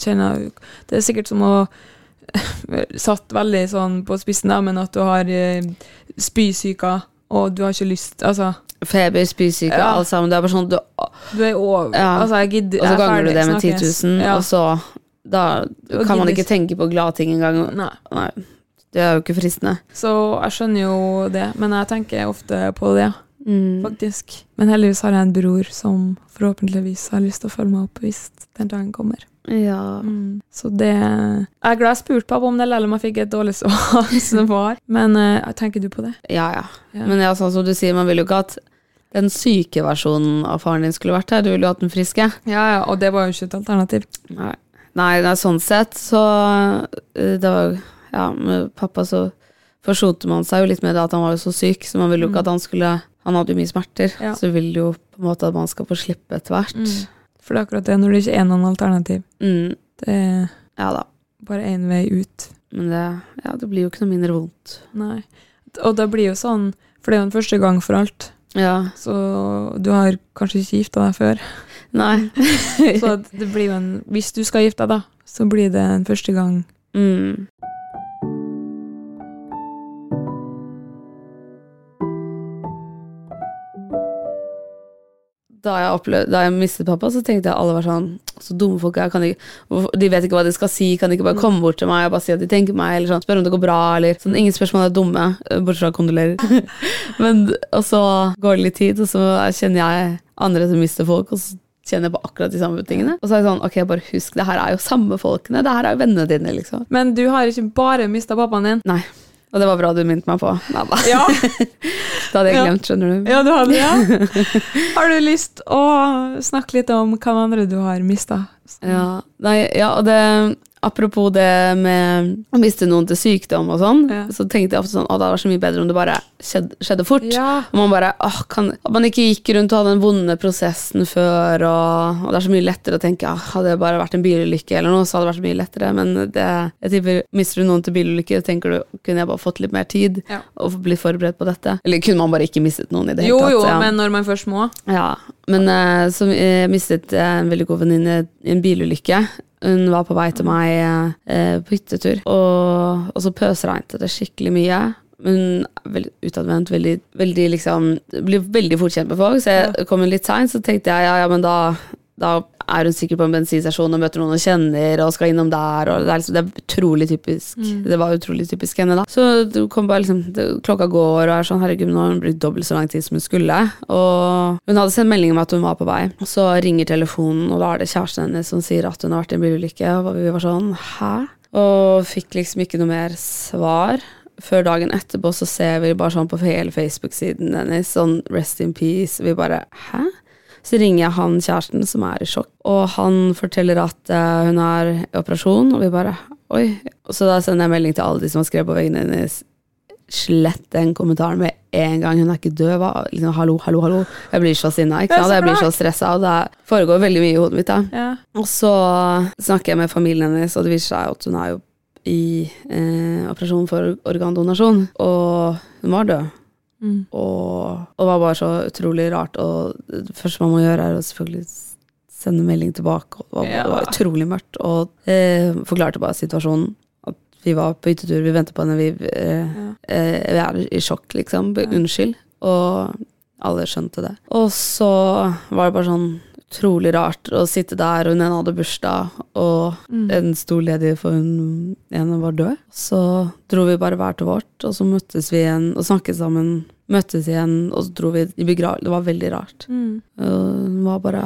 kjenner jeg Det er sikkert som å Satt veldig sånn på spissen, da, men at du har eh, spysyke, og du har ikke lyst Altså, Feber, spysyke, Ja. alt sammen. Det er bare sånn du, du er over Ja. Altså, jeg gidder Og så er ganger du det med 10 000, Ja. og så Da kan man ikke tenke på gladting engang. Nei. Nei. Det er jo ikke fristende. Så jeg skjønner jo det, men jeg tenker ofte på det, Mm. faktisk. Men heldigvis har jeg en bror som forhåpentligvis har lyst til å følge meg opp hvis den dagen kommer. Ja. Mm. Så det Jeg er glad jeg spurte pappa om det, eller om jeg fikk et dårlig svar. Men uh, tenker du på det? ja, ja. Ja. Men ja, sånn som du sier, man vil jo ikke at den syke versjonen av faren din skulle vært her. Du ville jo hatt den friske. Ja, ja, og det var jo ikke et alternativ. Nei, nei, nei sånn sett så eh, Det var Ja, med pappa så forsonte man seg jo litt med det at han var jo så syk, så man ville jo ikke at han skulle Han hadde jo mye smerter. Ja. så vil jo på en måte at man skal få slippe etter hvert. Mm. For det er akkurat det, når det ikke er noen alternativ. Mm. Det er Ja da. bare én vei ut. Men det, ja, det blir jo ikke noe mindre vondt. Nei. Og det blir jo sånn, for det er jo en første gang for alt. Ja. Så du har kanskje ikke gifta deg før. Nei. Så det blir jo en Hvis du skal gifte deg, da, så blir det en første gang. Mm. Da jeg, opplevde, da jeg mistet pappa, så tenkte jeg alle var sånn Så dumme folk er. De, de vet ikke hva de skal si. Kan de ikke bare komme bort til meg og bare si at de tenker meg? Eller sånn, spørre om det går bra, eller sånn. Ingen spørsmål er dumme, eh, bortsett fra kondolerer. Men, og så går det litt tid, og så kjenner jeg andre som mister folk, og så kjenner jeg på akkurat de samme tingene. Og så er det sånn, ok, bare husk, det her er jo samme folkene. Det her er jo vennene dine, liksom. Men du har ikke bare mista pappaen din. Nei. Og det var bra du minnet meg på. Nei da. Ja, Det hadde jeg glemt, skjønner du. ja du hadde ja. Har du lyst å snakke litt om hva andre du har mista? Ja, nei, ja, og det Apropos det med å miste noen til sykdom og sånn, Ja. så tenkte jeg ofte sånn Å, det hadde vært så mye bedre om det bare skjedde, skjedde fort. Ja. Og man bare åh, kan, At man ikke gikk rundt og hadde den vonde prosessen før, og, og det er så mye lettere å tenke ah, hadde det bare vært en bilulykke eller noe, så hadde det vært så mye lettere. Men det, jeg tipper, mister du noen til bilulykke, tenker du kunne jeg bare fått litt mer tid Ja. og blitt forberedt på dette? Eller kunne man bare ikke mistet noen i det hele tatt? jo, Ja. men når man først må. Ja, men uh, som, jeg mistet eh, en veldig god venninne i en bilulykke. Hun var på vei til meg uh, på hyttetur, og, og så pøsregnet det skikkelig mye. Men hun er veldig utadvendt, veldig, veldig liksom Blir veldig fort kjent med folk, så jeg kom litt seint, så tenkte jeg ja, ja, men da da er hun sikkert på en bensinstasjon og møter noen hun kjenner, og skal innom der, det er, liksom, det er utrolig typisk. Det var utrolig typisk henne, da. Så du kom bare liksom, det, klokka går, og er sånn, herregud, nå har hun brukt dobbelt så lang tid som hun skulle. Og hun hadde sendt melding om at hun var på vei. Og så ringer telefonen, og da er det kjæresten hennes som sier at hun har vært i en bilulykke, og vi var sånn, hæ? Og fikk liksom ikke noe mer svar. Før dagen etterpå så ser vi bare sånn på hele Facebook-siden hennes, sånn rest in peace. Vi bare hæ? Så ringer jeg han kjæresten som er i sjokk, og han forteller at eh, hun er i operasjon, og vi bare oi. Så da sender jeg melding til alle de som har skrevet på veggene hennes. Slett den kommentaren med en gang. Hun er ikke død. Hva? Liksom, hallo, hallo, hallo. Jeg blir så sinna. ikke sant? Jeg blir så stressa, og det foregår veldig mye i hodet mitt. da. Ja. Og så snakker jeg med familien hennes, og det viser seg at hun er jo i eh, operasjon for organdonasjon, og hun var død. Mm. Og, og var bare så utrolig rart. Og det første man må gjøre, er å selvfølgelig sende melding tilbake. Og det, var, Ja. det var utrolig mørkt. Og eh, forklarte bare situasjonen. At vi var på hyttetur, vi venter på henne, vi, eh, eh, vi er i sjokk, liksom. Ja. Unnskyld. Og alle skjønte det. Og så var det bare sånn utrolig rart å sitte der, og hun ene hadde bursdag, og en sto ledig for hun ene var død. Så dro vi bare hver til vårt, og så møttes vi igjen og snakket sammen. Møttes igjen, og så dro vi i begravelse. Det var veldig rart. Mm. Hun var bare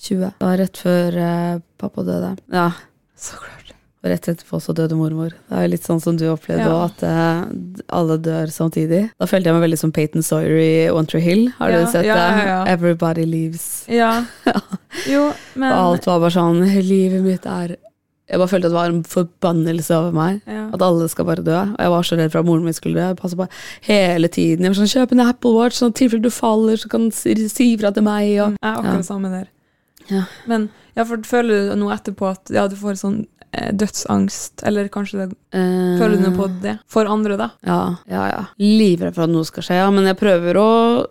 20. Det var rett før eh, pappa døde. Ja. Så klart. Og rett etterpå så døde mormor. Det er jo litt sånn som du opplevde Ja. at eh, alle dør samtidig. Da følte jeg meg veldig som Peyton Sawyer i One Tree Hill. Har Ja, du sett ja, det? Everybody leaves. Ja. Jo, men Og alt var bare sånn Livet mitt er Jeg bare følte at det var en forbannelse over meg. ja. At alle skal bare dø. Og jeg var så redd for at moren min skulle dø. Jeg passet på hele tiden. Jeg var sånn, Kjøp en Apple Watch, sånn i tilfelle du faller, så kan du si ifra til meg. Og, Jeg er akkurat Ja. samme der. Ja. Men føler du nå etterpå at ja, du får sånn eh, dødsangst, eller kanskje det, Eh, føler du noe på det for andre, da? Ja, ja, ja. Livredd for at noe skal skje, ja. Men jeg prøver å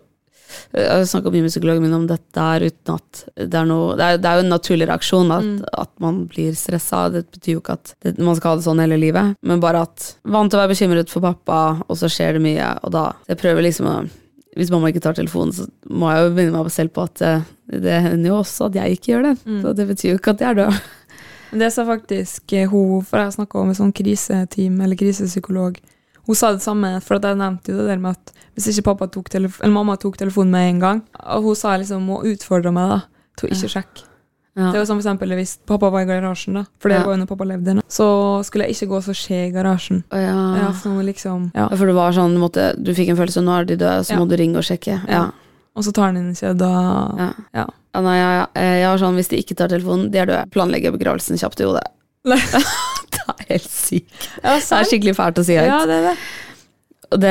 Jeg har snakka mye med psykologen min om dette her uten at det er noe Det er, det er jo en naturlig reaksjon at, Mm. at man blir stressa. Det betyr jo ikke at det, man skal ha det sånn hele livet, men bare at Vant til å være bekymret for pappa, og så skjer det mye, og da Jeg prøver liksom å Hvis mamma ikke tar telefonen, så må jeg jo minne meg selv på at eh, det hender jo også at jeg ikke gjør det. Mm. Så det betyr jo ikke at jeg er død. Men det sa faktisk eh, hun, for jeg snakka om et sånn kriseteam, eller krisepsykolog. Hun sa det samme, for jeg nevnte jo det der med at hvis ikke pappa tok eller mamma tok telefonen med en gang, og hun sa liksom må utfordre meg da, til å ikke sjekke. Ja. Det var som for eksempel hvis pappa var i garasjen, da, for det Ja. var jo når pappa levde, nå, så skulle jeg ikke gå så skje i garasjen. Ja. Ja, for liksom, For det var sånn, du, måtte, du fikk en følelse, nå er de døde, så må du ringe og sjekke. Ja. Og så tar han den ikke, da Ja. Nei, jeg, jeg, har sånn, Hvis de ikke tar telefonen, de er døde. Planlegger begravelsen kjapt i hodet. Det er helt sykt. Det er skikkelig fælt å si høyt. Ja, det er det. Det,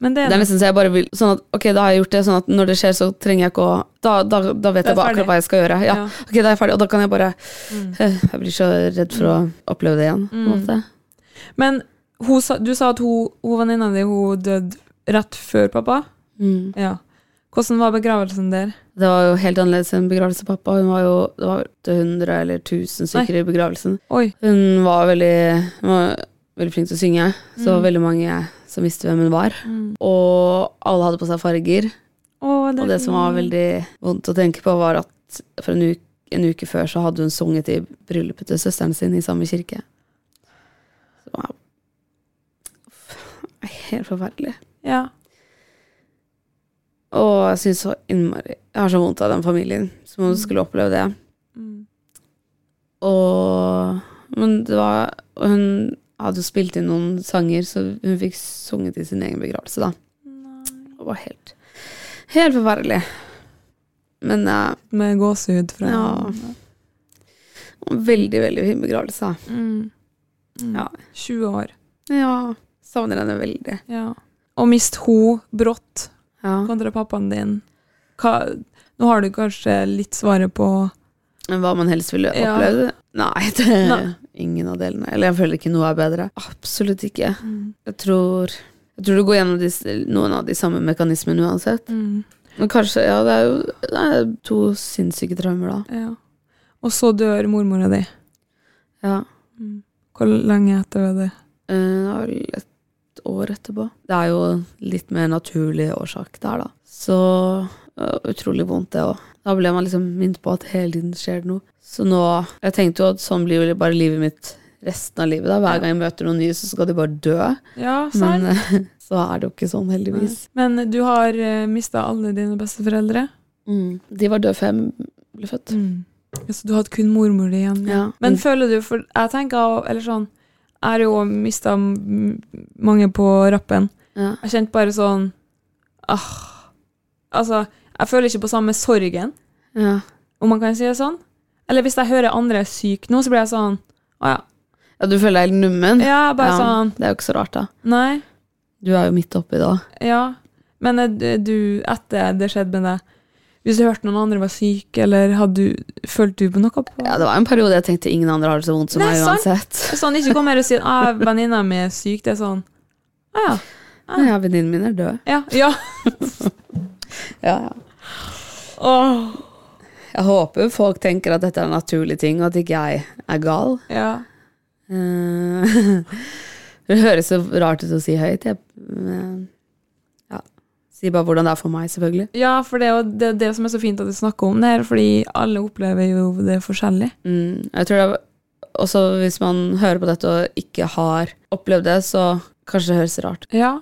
Men det det er nesten så jeg bare vil Sånn at, ok, da har jeg gjort det, sånn at når det skjer, så trenger jeg ikke å Da, da, da vet jeg bare akkurat hva jeg skal gjøre. Ja, Ja. ok, da er jeg ferdig, og da kan jeg bare Mm. øh, Jeg blir så redd for å oppleve det igjen. På Mm. Men hun du sa at hun, hun venninna di hun døde rett før pappa? Mm. Ja. Hvordan var begravelsen der? Det var jo helt annerledes enn begravelse pappa. Hun var jo, det var 100 eller 1000 stykker i begravelsen. Oi. Hun var veldig, hun var veldig flink til å synge, så Mm. veldig mange som visste hvem hun var. Og alle hadde på seg farger. Å, Og det som var veldig vondt å tenke på, var at for en uke, en uke før så hadde hun sunget i bryllupet til søsteren sin i samme kirke. Så det var helt forferdelig. Ja. Og jeg syns så innmari Jeg har så vondt av den familien som skulle oppleve det. Mm. Og Men det var Hun hadde jo spilt inn noen sanger, så hun fikk sunget i sin egen begravelse, da. Det var helt Helt forferdelig. Men uh, Med gåsehud fra Ja. veldig, veldig fin begravelse. da. Mm. Mm. Ja. 20 år. Ja. Savner henne veldig. Ja. Og mist ho brått Ja. kontra pappaen din. Hva, nå har du kanskje litt svaret på hva man helst ville Ja. Nei, det er Nei. ingen av delene. Eller jeg føler ikke noe er bedre. Absolutt ikke. mm. Jeg tror, jeg tror du går gjennom de, noen av de samme mekanismene uansett. Mm. Men kanskje, ja, det er jo det er to sinnssyke traumer, da. Ja. Og så dør mormora di. Ja. Mm. Hvor lenge etter var det? Eh, et år etterpå. Det er jo litt mer naturlig årsak der, da. Så utrolig vondt, det òg. Da ble man liksom minnet på at hele tiden skjer det noe. Så nå Jeg tenkte jo at sånn blir jo bare livet mitt resten av livet. da Hver gang jeg møter noen nye, så skal de bare dø. Ja, sant. Men så er det jo ikke sånn, heldigvis. Men du har uh, mista alle dine besteforeldre. Mm. De var døde før jeg ble født. Ja, så du hadde kun mormor di igjen. Ja. Men Mm. føler du For jeg tenker Eller sånn Jeg har jo mista mange på rappen. Ja. Jeg kjente bare sånn ah, Altså, jeg føler ikke på samme sorgen, Ja. om man kan si det sånn. Eller hvis jeg hører andre er syke nå, så blir jeg sånn Å ja. ja, du føler deg helt nummen? Ja, bare Ja, sånn Det er jo ikke så rart, da. Nei. Du er jo midt oppi det òg. Ja. Men eh, du, etter det skjedde med deg Hvis du hørte noen andre var syke, eller hadde du Følte du på noe på Ja, det var en periode jeg tenkte ingen andre har det så vondt som meg uansett. Sånn, ikke kom her og si at ah, venninna mi er syk. Det er sånn Å ja. Ja, Venninnen min er død. Ja. ja. Ja, ja. Åh. Jeg håper folk tenker at dette er en naturlig ting, og at ikke jeg er gal. ja. Eh, det høres så rart ut å si høyt. Jeg ja. Si bare hvordan det er for meg, selvfølgelig. Ja, for det er jo det, det som er så fint at du snakker om det her, fordi alle opplever jo det forskjellig. Mm, jeg tror det er også hvis man hører på dette og ikke har opplevd det, så kanskje det høres rart. Ja.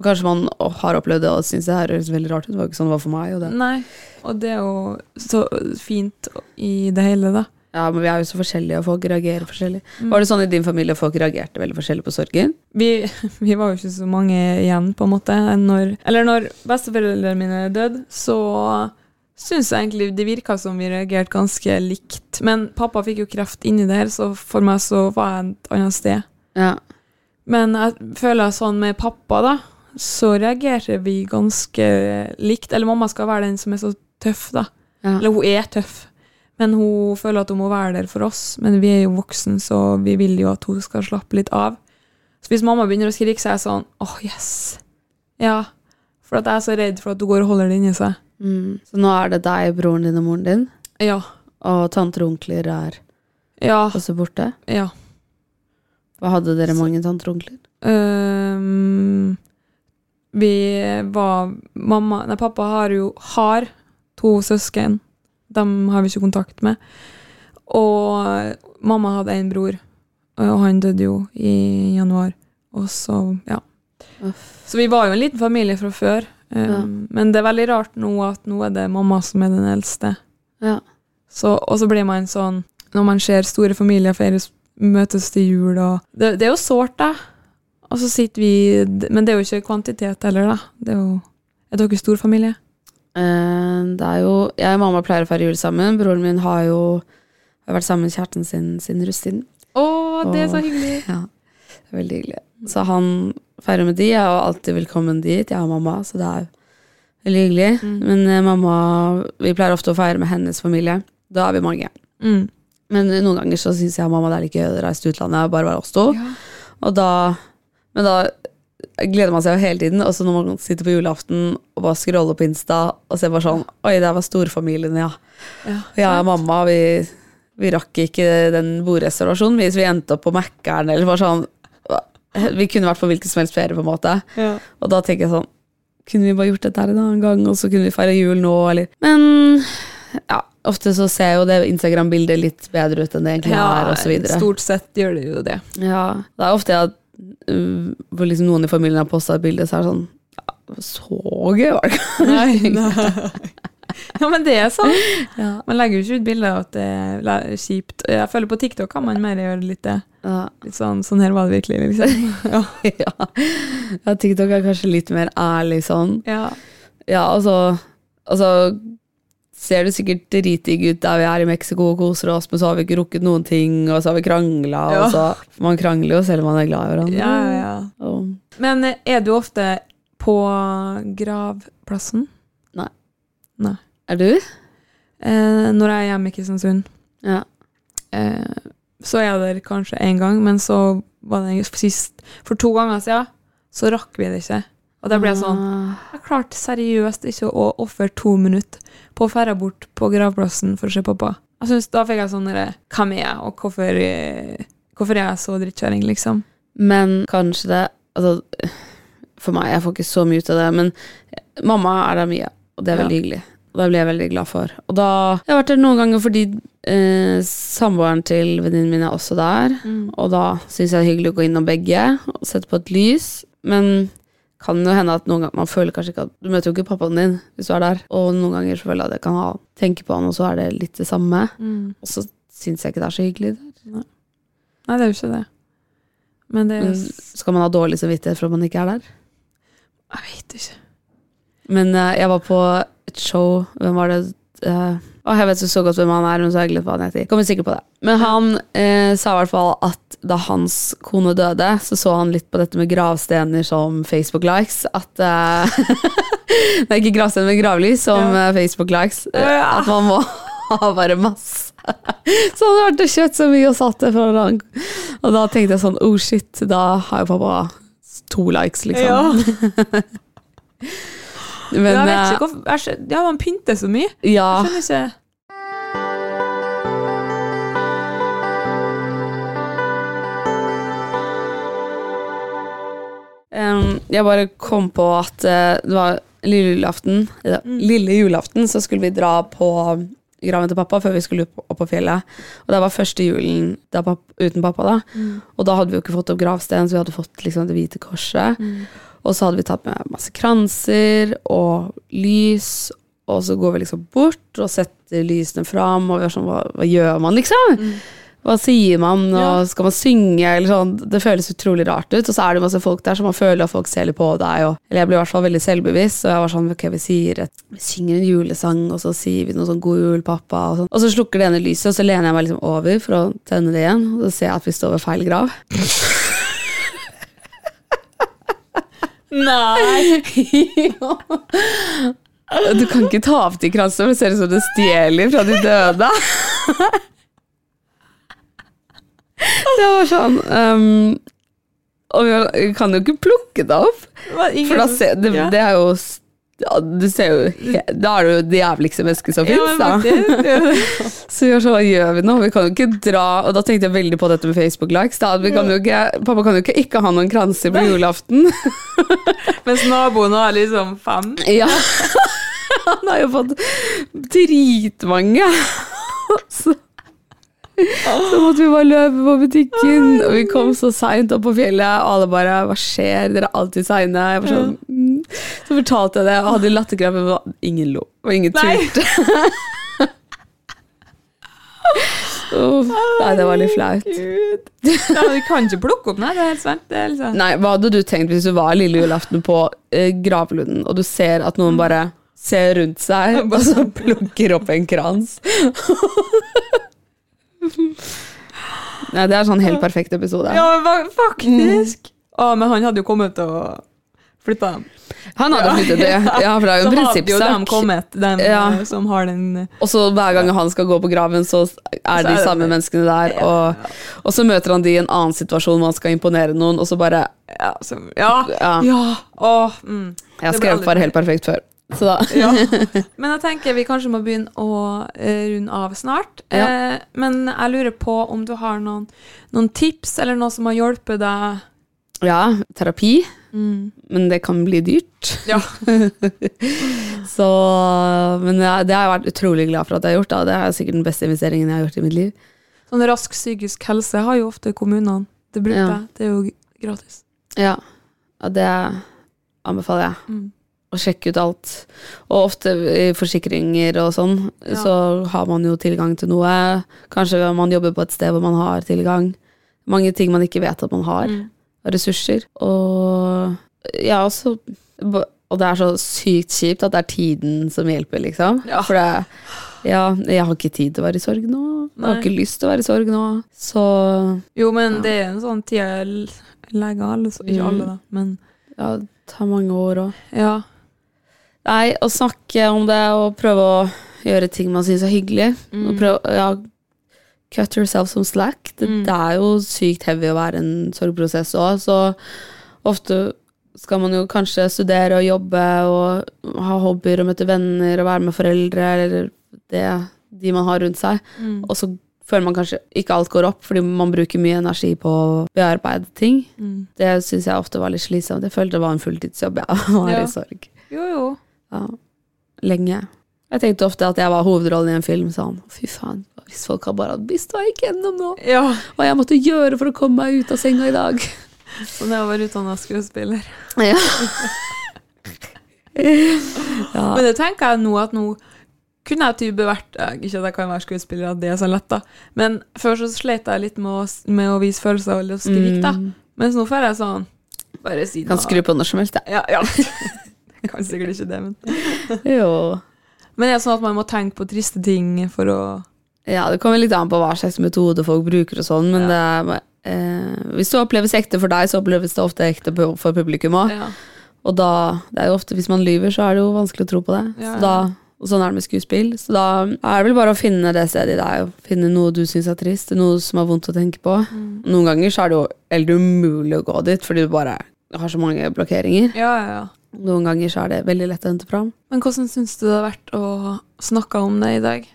Og kanskje man har opplevd det og syns det her høres veldig rart ut. Det var ikke sånn det var for meg. Og det. Nei. Og det er jo så fint i det hele, da. Ja, men vi er jo så forskjellige, og folk reagerer forskjellig. Mm. Var det sånn i din familie folk reagerte veldig forskjellig på sorgen? Vi, vi var jo ikke så mange igjen, på en måte. Når, eller når besteforeldrene mine døde, så syns jeg egentlig det virka som vi reagerte ganske likt. Men pappa fikk jo kreft inni der, så for meg så var jeg et annet sted. Ja. Men jeg føler sånn med pappa, da, så reagerer vi ganske likt. Eller mamma skal være den som er så tøff, da. Ja. Eller hun er tøff. Men hun føler at hun må være der for oss. Men vi er jo voksen, så vi vil jo at hun skal slappe litt av. Så hvis mamma begynner å skrike, så er jeg sånn åh, yes. Ja. For at jeg er så redd for at hun går og holder det inni seg. Mm. Så nå er det deg, broren din og moren din, Ja. og tanter og onkler er Ja. også borte. Ja. Hva hadde dere mange tanter og onkler? Øhm, vi var Mamma Nei, pappa har jo har to søsken. Dem har vi ikke kontakt med. Og mamma hadde en bror, og han døde jo i januar. Og så, ja. Så vi var jo en liten familie fra før. Um, Ja. Men det er veldig rart nå at nå er det mamma som er den eldste. Ja. Så, og så blir man sånn Når man ser store familier feires, møtes til jul og Det, det er jo sårt, da. Og så sitter vi Men det er jo ikke kvantitet heller, da. Det er jo Er dere stor familie? Eh, det er jo Jeg og mamma pleier å feire jul sammen. Broren min har jo har vært sammen med kjæresten sin siden russetiden. Å, det er så hyggelig. Ja, det er veldig hyggelig. Så han feirer med de. Jeg er alltid velkommen dit, jeg og mamma, så det er veldig hyggelig. Mm. Men uh, mamma Vi pleier ofte å feire med hennes familie. Da er vi mange. Mm. Men noen ganger så syns jeg og mamma det er like gøy å reise til utlandet og bare være oss to. Ja. Og da Men da gleder man seg jo hele tiden. Og så når man sitter på julaften og bare scroller på Insta og ser bare sånn Oi, der var storfamilien, ja. Ja, jeg og mamma, vi, vi rakk ikke den bordreservasjonen. hvis vi endte opp på Mækkern eller bare sånn Vi kunne vært på hvilken som helst ferie, på en måte. Ja. Og da tenker jeg sånn Kunne vi bare gjort dette her en annen gang, og så kunne vi feire jul nå, eller Men ja, ofte så ser jo det Instagram-bildet litt bedre ut enn det egentlig er, og så videre. stort sett gjør det jo det. Ja, det er ofte at hvor liksom noen i familien har posta et bilde, så er det sånn Så gøy var det ikke. Nei, nei. Ja, men det er sånn. Ja. Man legger jo ikke ut bilder av at det er kjipt. Jeg føler på TikTok kan man mer gjøre litt det. Ja. Litt sånn, sånn her var det virkelig, liksom. Ja. ja. TikTok er kanskje litt mer ærlig sånn. ja. Ja, altså så og så ser det sikkert dritdigg ut der vi er i Mexico og koser oss, men så har vi ikke rukket noen ting, og så har vi krangla, Ja. og så Man krangler jo selv om man er glad i hverandre. Ja, ja. Og, Men eh, er du ofte på gravplassen? Nei. Nei. er du? Eh, når jeg er hjemme i Kristiansund, Ja. eh, så er jeg der kanskje én gang, men så var det sist For to ganger siden så rakk vi det ikke. Og da ble jeg sånn Ah, Jeg klarte seriøst ikke å ofre to minutter på å dra bort på gravplassen for å se pappa. Jeg synes, Da fikk jeg sånn derre Hvem er jeg, og hvorfor, eh, hvorfor er jeg så drittkjøring, liksom? Men kanskje det Altså, for meg, jeg får ikke så mye ut av det, men mamma er der mye, og det er Ja. veldig hyggelig. Og det ble jeg veldig glad for. Og da Jeg har vært der noen ganger fordi eh, samboeren til venninnen min er også der. Og da syns jeg det er hyggelig å gå innom begge og sette på et lys. Men kan jo hende at noen ganger man føler kanskje ikke at Du møter jo ikke pappaen din hvis du er der. Og noen ganger så føler jeg at jeg kan ha, tenke på han, og så er det litt det samme. Og så syns jeg ikke det er så hyggelig. Nei, det er jo ikke det. Men det er skal man ha dårlig samvittighet for at man ikke er der? Jeg vet ikke. Men uh, jeg var på et show Hvem var det? Eh, å, jeg vet så godt hvem han er, men så har jeg glemt hva han heter. Kommer sikkert på det. Men han eh, sa i hvert fall at da hans kone døde, så så han litt på dette med gravstener som Facebook-likes. At eh, Nei, ikke gravstener, men gravlys som Ja. eh, Facebook-likes. Eh, Ja. At man må ha bare masse. Så han hadde og kjøpt så mye og satt det for lang. Og da tenkte jeg sånn, oh shit, da har jo pappa to likes, liksom. Men jeg vet eh, ikke hvorfor Ja, man pynter så mye. ja. Jeg skjønner ikke Um, jeg bare kom på at uh, det var lille julaften, ja, lille julaften, så skulle vi dra på graven til pappa før vi skulle opp, opp på fjellet. Og det var første julen papp, uten pappa, da. Og da hadde vi jo ikke fått opp gravstein, så vi hadde fått liksom det hvite korset. Og så hadde vi tatt med masse kranser og lys, og så går vi liksom bort og setter lysene fram, og vi er sånn, hva, hva gjør man, liksom? Hva sier man, og skal man synge, eller sånn. Det føles utrolig rart ut. Og så er det masse folk der, så man føler at folk ser litt på deg. Og, eller jeg ble i hvert fall veldig selvbevisst, og jeg var sånn, ok, vi sier et, vi synger en julesang, og så sier vi noe sånn 'God jul, pappa', og sånn. Og så slukker det ene lyset, og så lener jeg meg liksom over for å tenne det igjen, og så ser jeg at vi står ved feil grav. Nei! Du kan ikke ta av de kransene, for det ser ut som du stjeler fra de døde. Det var sånn um, Og vi kan jo ikke plukke det opp. For da ser, det, det er jo Du ser jo Da er det jo det jævligste mennesket som fins, da. Så vi var sånn, hva gjør vi nå? Vi kan jo ikke dra Og da tenkte jeg veldig på dette med Facebook-likes. Pappa kan jo ikke ikke ha noen kranser på julaften. Mens naboen har liksom fem. Ja. Han har jo fått dritmange. Så, så måtte vi bare løpe på butikken, og vi kom så seint opp på fjellet, og alle bare 'Hva skjer? Dere er alltid seine.' Jeg var sånn. Så fortalte jeg det, og hadde latterkrampe, men ingen lo. Og ingen turte. Uff, Nei, det var litt flaut. Ja, du kan ikke plukke opp, nei. Det er helt sant. Liksom. Nei, Hva hadde du tenkt hvis du var lille julaften på eh, gravlunden, og du ser at noen bare ser rundt seg, og så plukker opp en krans? Nei, det er sånn helt perfekt episode. Ja, faktisk. Mm. Å, men han hadde jo kommet og flytta dem. Han hadde flyttet det. Ja, for det er jo en Så hadde jo de kommet, dem Ja. eh, som har den eh, Og så hver gang han skal gå på graven, så er Så de det- samme menneskene der. Og, og så møter han de i en annen situasjon hvor han skal imponere noen, og så bare Ja. Så, ja. Ja. ja. Åh, mm. Jeg skrev bare helt perfekt før. Så da ja. Men jeg tenker vi kanskje må begynne å eh, runde av snart. Eh, men jeg lurer på om du har noen, noen tips eller noe som har hjulpet deg. Ja, terapi. Mm. Men det kan bli dyrt. Ja. Så, men ja, det har jeg vært utrolig glad for at jeg har gjort. Da. Det er sikkert den beste investeringen jeg har gjort i mitt liv. Sånn rask psykisk helse har jo ofte kommunene. Det bruker Ja. jeg. Det er jo gratis. Ja, og det anbefaler jeg. Mm. Å sjekke ut alt. Og ofte i forsikringer og sånn, Ja. så har man jo tilgang til noe. Kanskje man jobber på et sted hvor man har tilgang. Mange ting man ikke vet at man har. Mm. Ressurser. Og ja, også Og det er så sykt kjipt at det er tiden som hjelper, liksom. Ja. For det Ja, jeg har ikke tid til å være i sorg nå. Jeg har ikke lyst til å være i sorg nå. Så Jo, men Ja. det er en sånn tid jeg legger alle, så ikke Mm. alle, da, men ja, det tar mange år òg. ja. Nei, å snakke om det og prøve å gjøre ting man syns er hyggelig. Mm. Prøve, ja, cut yourself some slack. Det, Mm. det er jo sykt heavy å være en sorgprosess òg, så ofte skal man jo kanskje studere og jobbe og ha hobbyer og møte venner og være med foreldre eller det, de man har rundt seg. Mm. Og så føler man kanskje ikke alt går opp fordi man bruker mye energi på å bearbeide ting. Mm. Det syns jeg ofte var litt slitsomt. Jeg følte det var en fulltidsjobb, jeg, å være Ja. i sorg. Jo, jo. Ja. Lenge. Jeg tenkte ofte at jeg var hovedrollen i en film. Sånn, fy faen, hvis folk hadde bare visst hva jeg gikk gjennom nå, Ja. hva jeg måtte gjøre for å komme meg ut av senga i dag. Er å være utdanna skuespiller. Ja. ja. Men det tenker jeg nå at nå kunne jeg type vært Ikke at jeg kan være skuespiller, at det er så lett, da. Men før så slet jeg litt med å, med å vise følelser og skrike, da. Mens nå får jeg sånn Bare si Kan skru på når som helst, jeg. Ja, ja. Jeg kan sikkert ikke det, men Jo. Men det er sånn at man må tenke på triste ting for å Ja, det kommer litt an på hva slags metode folk bruker og sånn, men det er eh, Hvis det oppleves ekte for deg, så oppleves det ofte ekte for publikum òg. ja. Og da, det er jo ofte, hvis man lyver, så er det jo vanskelig å tro på det. Ja, Så da, og sånn er det med skuespill. Så da er det vel bare å finne det stedet i deg, og finne noe du syns er trist, noe som er vondt å tenke på. Mm. Noen ganger så er det jo helt umulig å gå dit, fordi du bare har så mange blokkeringer. Ja, ja, ja. Noen ganger så er det veldig lett å hente fram. Men hvordan syns du det har vært å snakke om det i dag?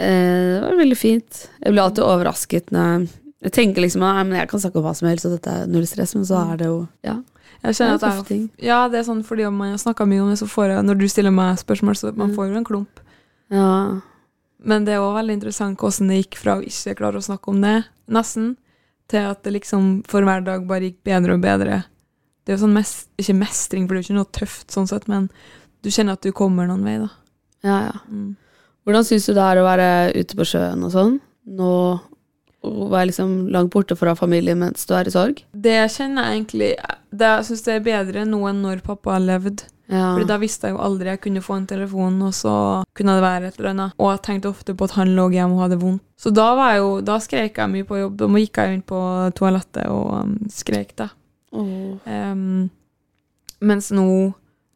Eh, det var veldig fint. Jeg blir alltid overrasket når jeg, jeg tenker liksom men jeg kan snakke om hva som helst, og dette er null stress, men så er det jo Ja. Jeg Det kjenner er at jeg, ja, det er sånn fordi om man har snakka mye om det, så får jeg Når du stiller meg spørsmål, så man Mm. får jo en klump. Ja. Men det er òg veldig interessant hvordan det gikk fra å ikke klare å snakke om det, nesten, til at det liksom for hver dag bare gikk bedre og bedre. Det er jo sånn mest, ikke mestring, for det er jo ikke noe tøft sånn sett, men du kjenner at du kommer noen vei, da. ja, ja. Mm. Hvordan syns du det er å være ute på sjøen og sånn? Nå å være liksom langt borte fra familien mens du er i sorg? Det kjenner jeg egentlig det, Jeg syns det er bedre nå enn når pappa levde. Ja. Fordi da visste jeg jo aldri jeg kunne få en telefon, og så kunne det være et eller annet. Og jeg tenkte ofte på at han lå hjemme og hadde vondt. Så da var jeg jo, da skrek jeg mye på jobb. Da gikk jeg inn på toalettet og um, skrek, da. Um, mens nå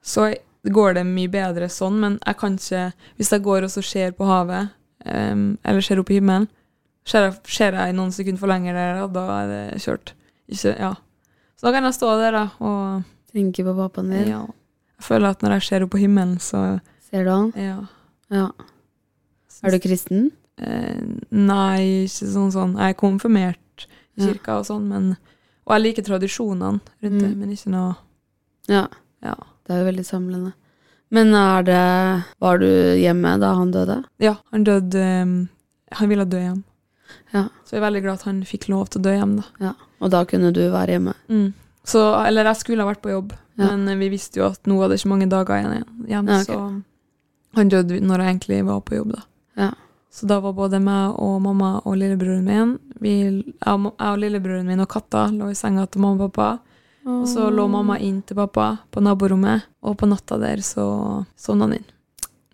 så går det mye bedre sånn, men jeg kan ikke Hvis jeg går og så ser på havet, um, eller ser opp i himmelen, ser jeg, ser jeg noen sekunder for lenger der, og da er det kjørt. Ikke, ja. Så da kan jeg stå der da, og Tenke på pappaen din. ja. Jeg føler at når jeg ser opp på himmelen, så Ser du han? ja. Ja. Er du kristen? Eh, nei, ikke sånn sånn. Jeg er konfirmert i kirka og sånn, men Og jeg liker tradisjonene rundt det, Mm. men ikke noe Ja. Ja. Det er jo veldig samlende. Men er det Var du hjemme da han døde? Ja, han døde um, Han ville dø hjem. Ja. Så jeg er veldig glad at han fikk lov til å dø hjem, da. Ja. Og da kunne du være hjemme? Mm. Så, eller jeg skulle ha vært på jobb, Ja. men vi visste jo at nå var det ikke mange dager igjen, igjen Ja, ok. så han døde når jeg egentlig var på jobb, da. Ja. Så da var både meg og mamma og lillebroren min vi, jeg, og, lillebroren min og katta lå i senga til mamma og pappa. Og så lå mamma inn til pappa på naborommet, og på natta der så sovna han inn.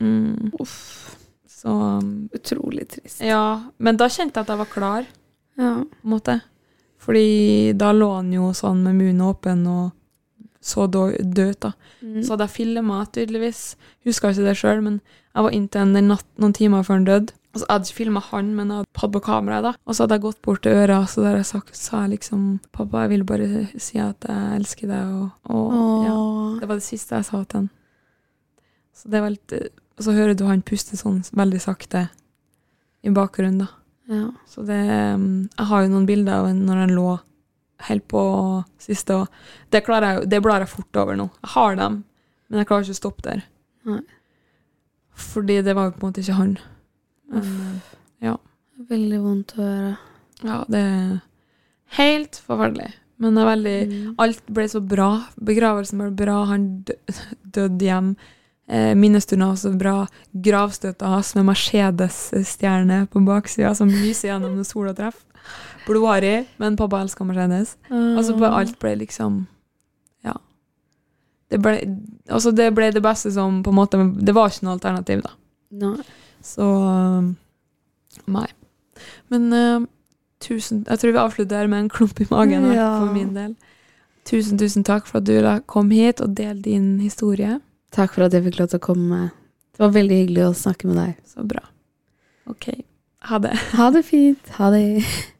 Mm. Så um, Utrolig trist. Ja, men da kjente jeg at jeg var klar, Ja. på en måte. Fordi da lå han jo sånn med munnen åpen og så død ut, da. Mm. Så hadde jeg filma, tydeligvis. Huska ikke det sjøl, men jeg var inntil en natt noen timer før han døde. Og så hadde jeg ikke filma han, men jeg hadde på kameraet, da. Og så hadde jeg gått bort til øra, så der jeg sagt, sa jeg liksom Pappa, jeg vil bare si at jeg elsker deg, og, og ja. Det var det siste jeg sa til han. Så det var litt Og så hører du han puste sånn veldig sakte i bakgrunnen, da. Ja. Så det um, Jeg har jo noen bilder av når han lå helt på siste, og det, klarer jeg, det blar jeg fort over nå. Jeg har dem, men jeg klarer ikke å stoppe der. Nei. Fordi det var jo på en måte ikke han. Men, uh, Veldig vondt å høre. ja, det er helt forferdelig. Men det er veldig Mm. Alt ble så bra. Begravelsen ble bra. Han dø- døde hjem. Eh, Minnestunden var så bra. Gravstøtta hans med Mercedes-stjerne på baksida som lyser gjennom når sola treffer. Blodharry, men pappa elska Mercedes. Altså bare alt ble liksom Ja. Det ble, altså det ble det beste som på en måte Det var ikke noe alternativ, da. Nei. Så um, Nei. Men uh, tusen Jeg tror vi avslutter her med en klump i magen Ja. for min del. Tusen, tusen takk for at du kom hit og delte din historie. Takk for at jeg fikk lov til å komme. Det var veldig hyggelig å snakke med deg. Så bra. OK. Ha det. Ha det fint. Ha det.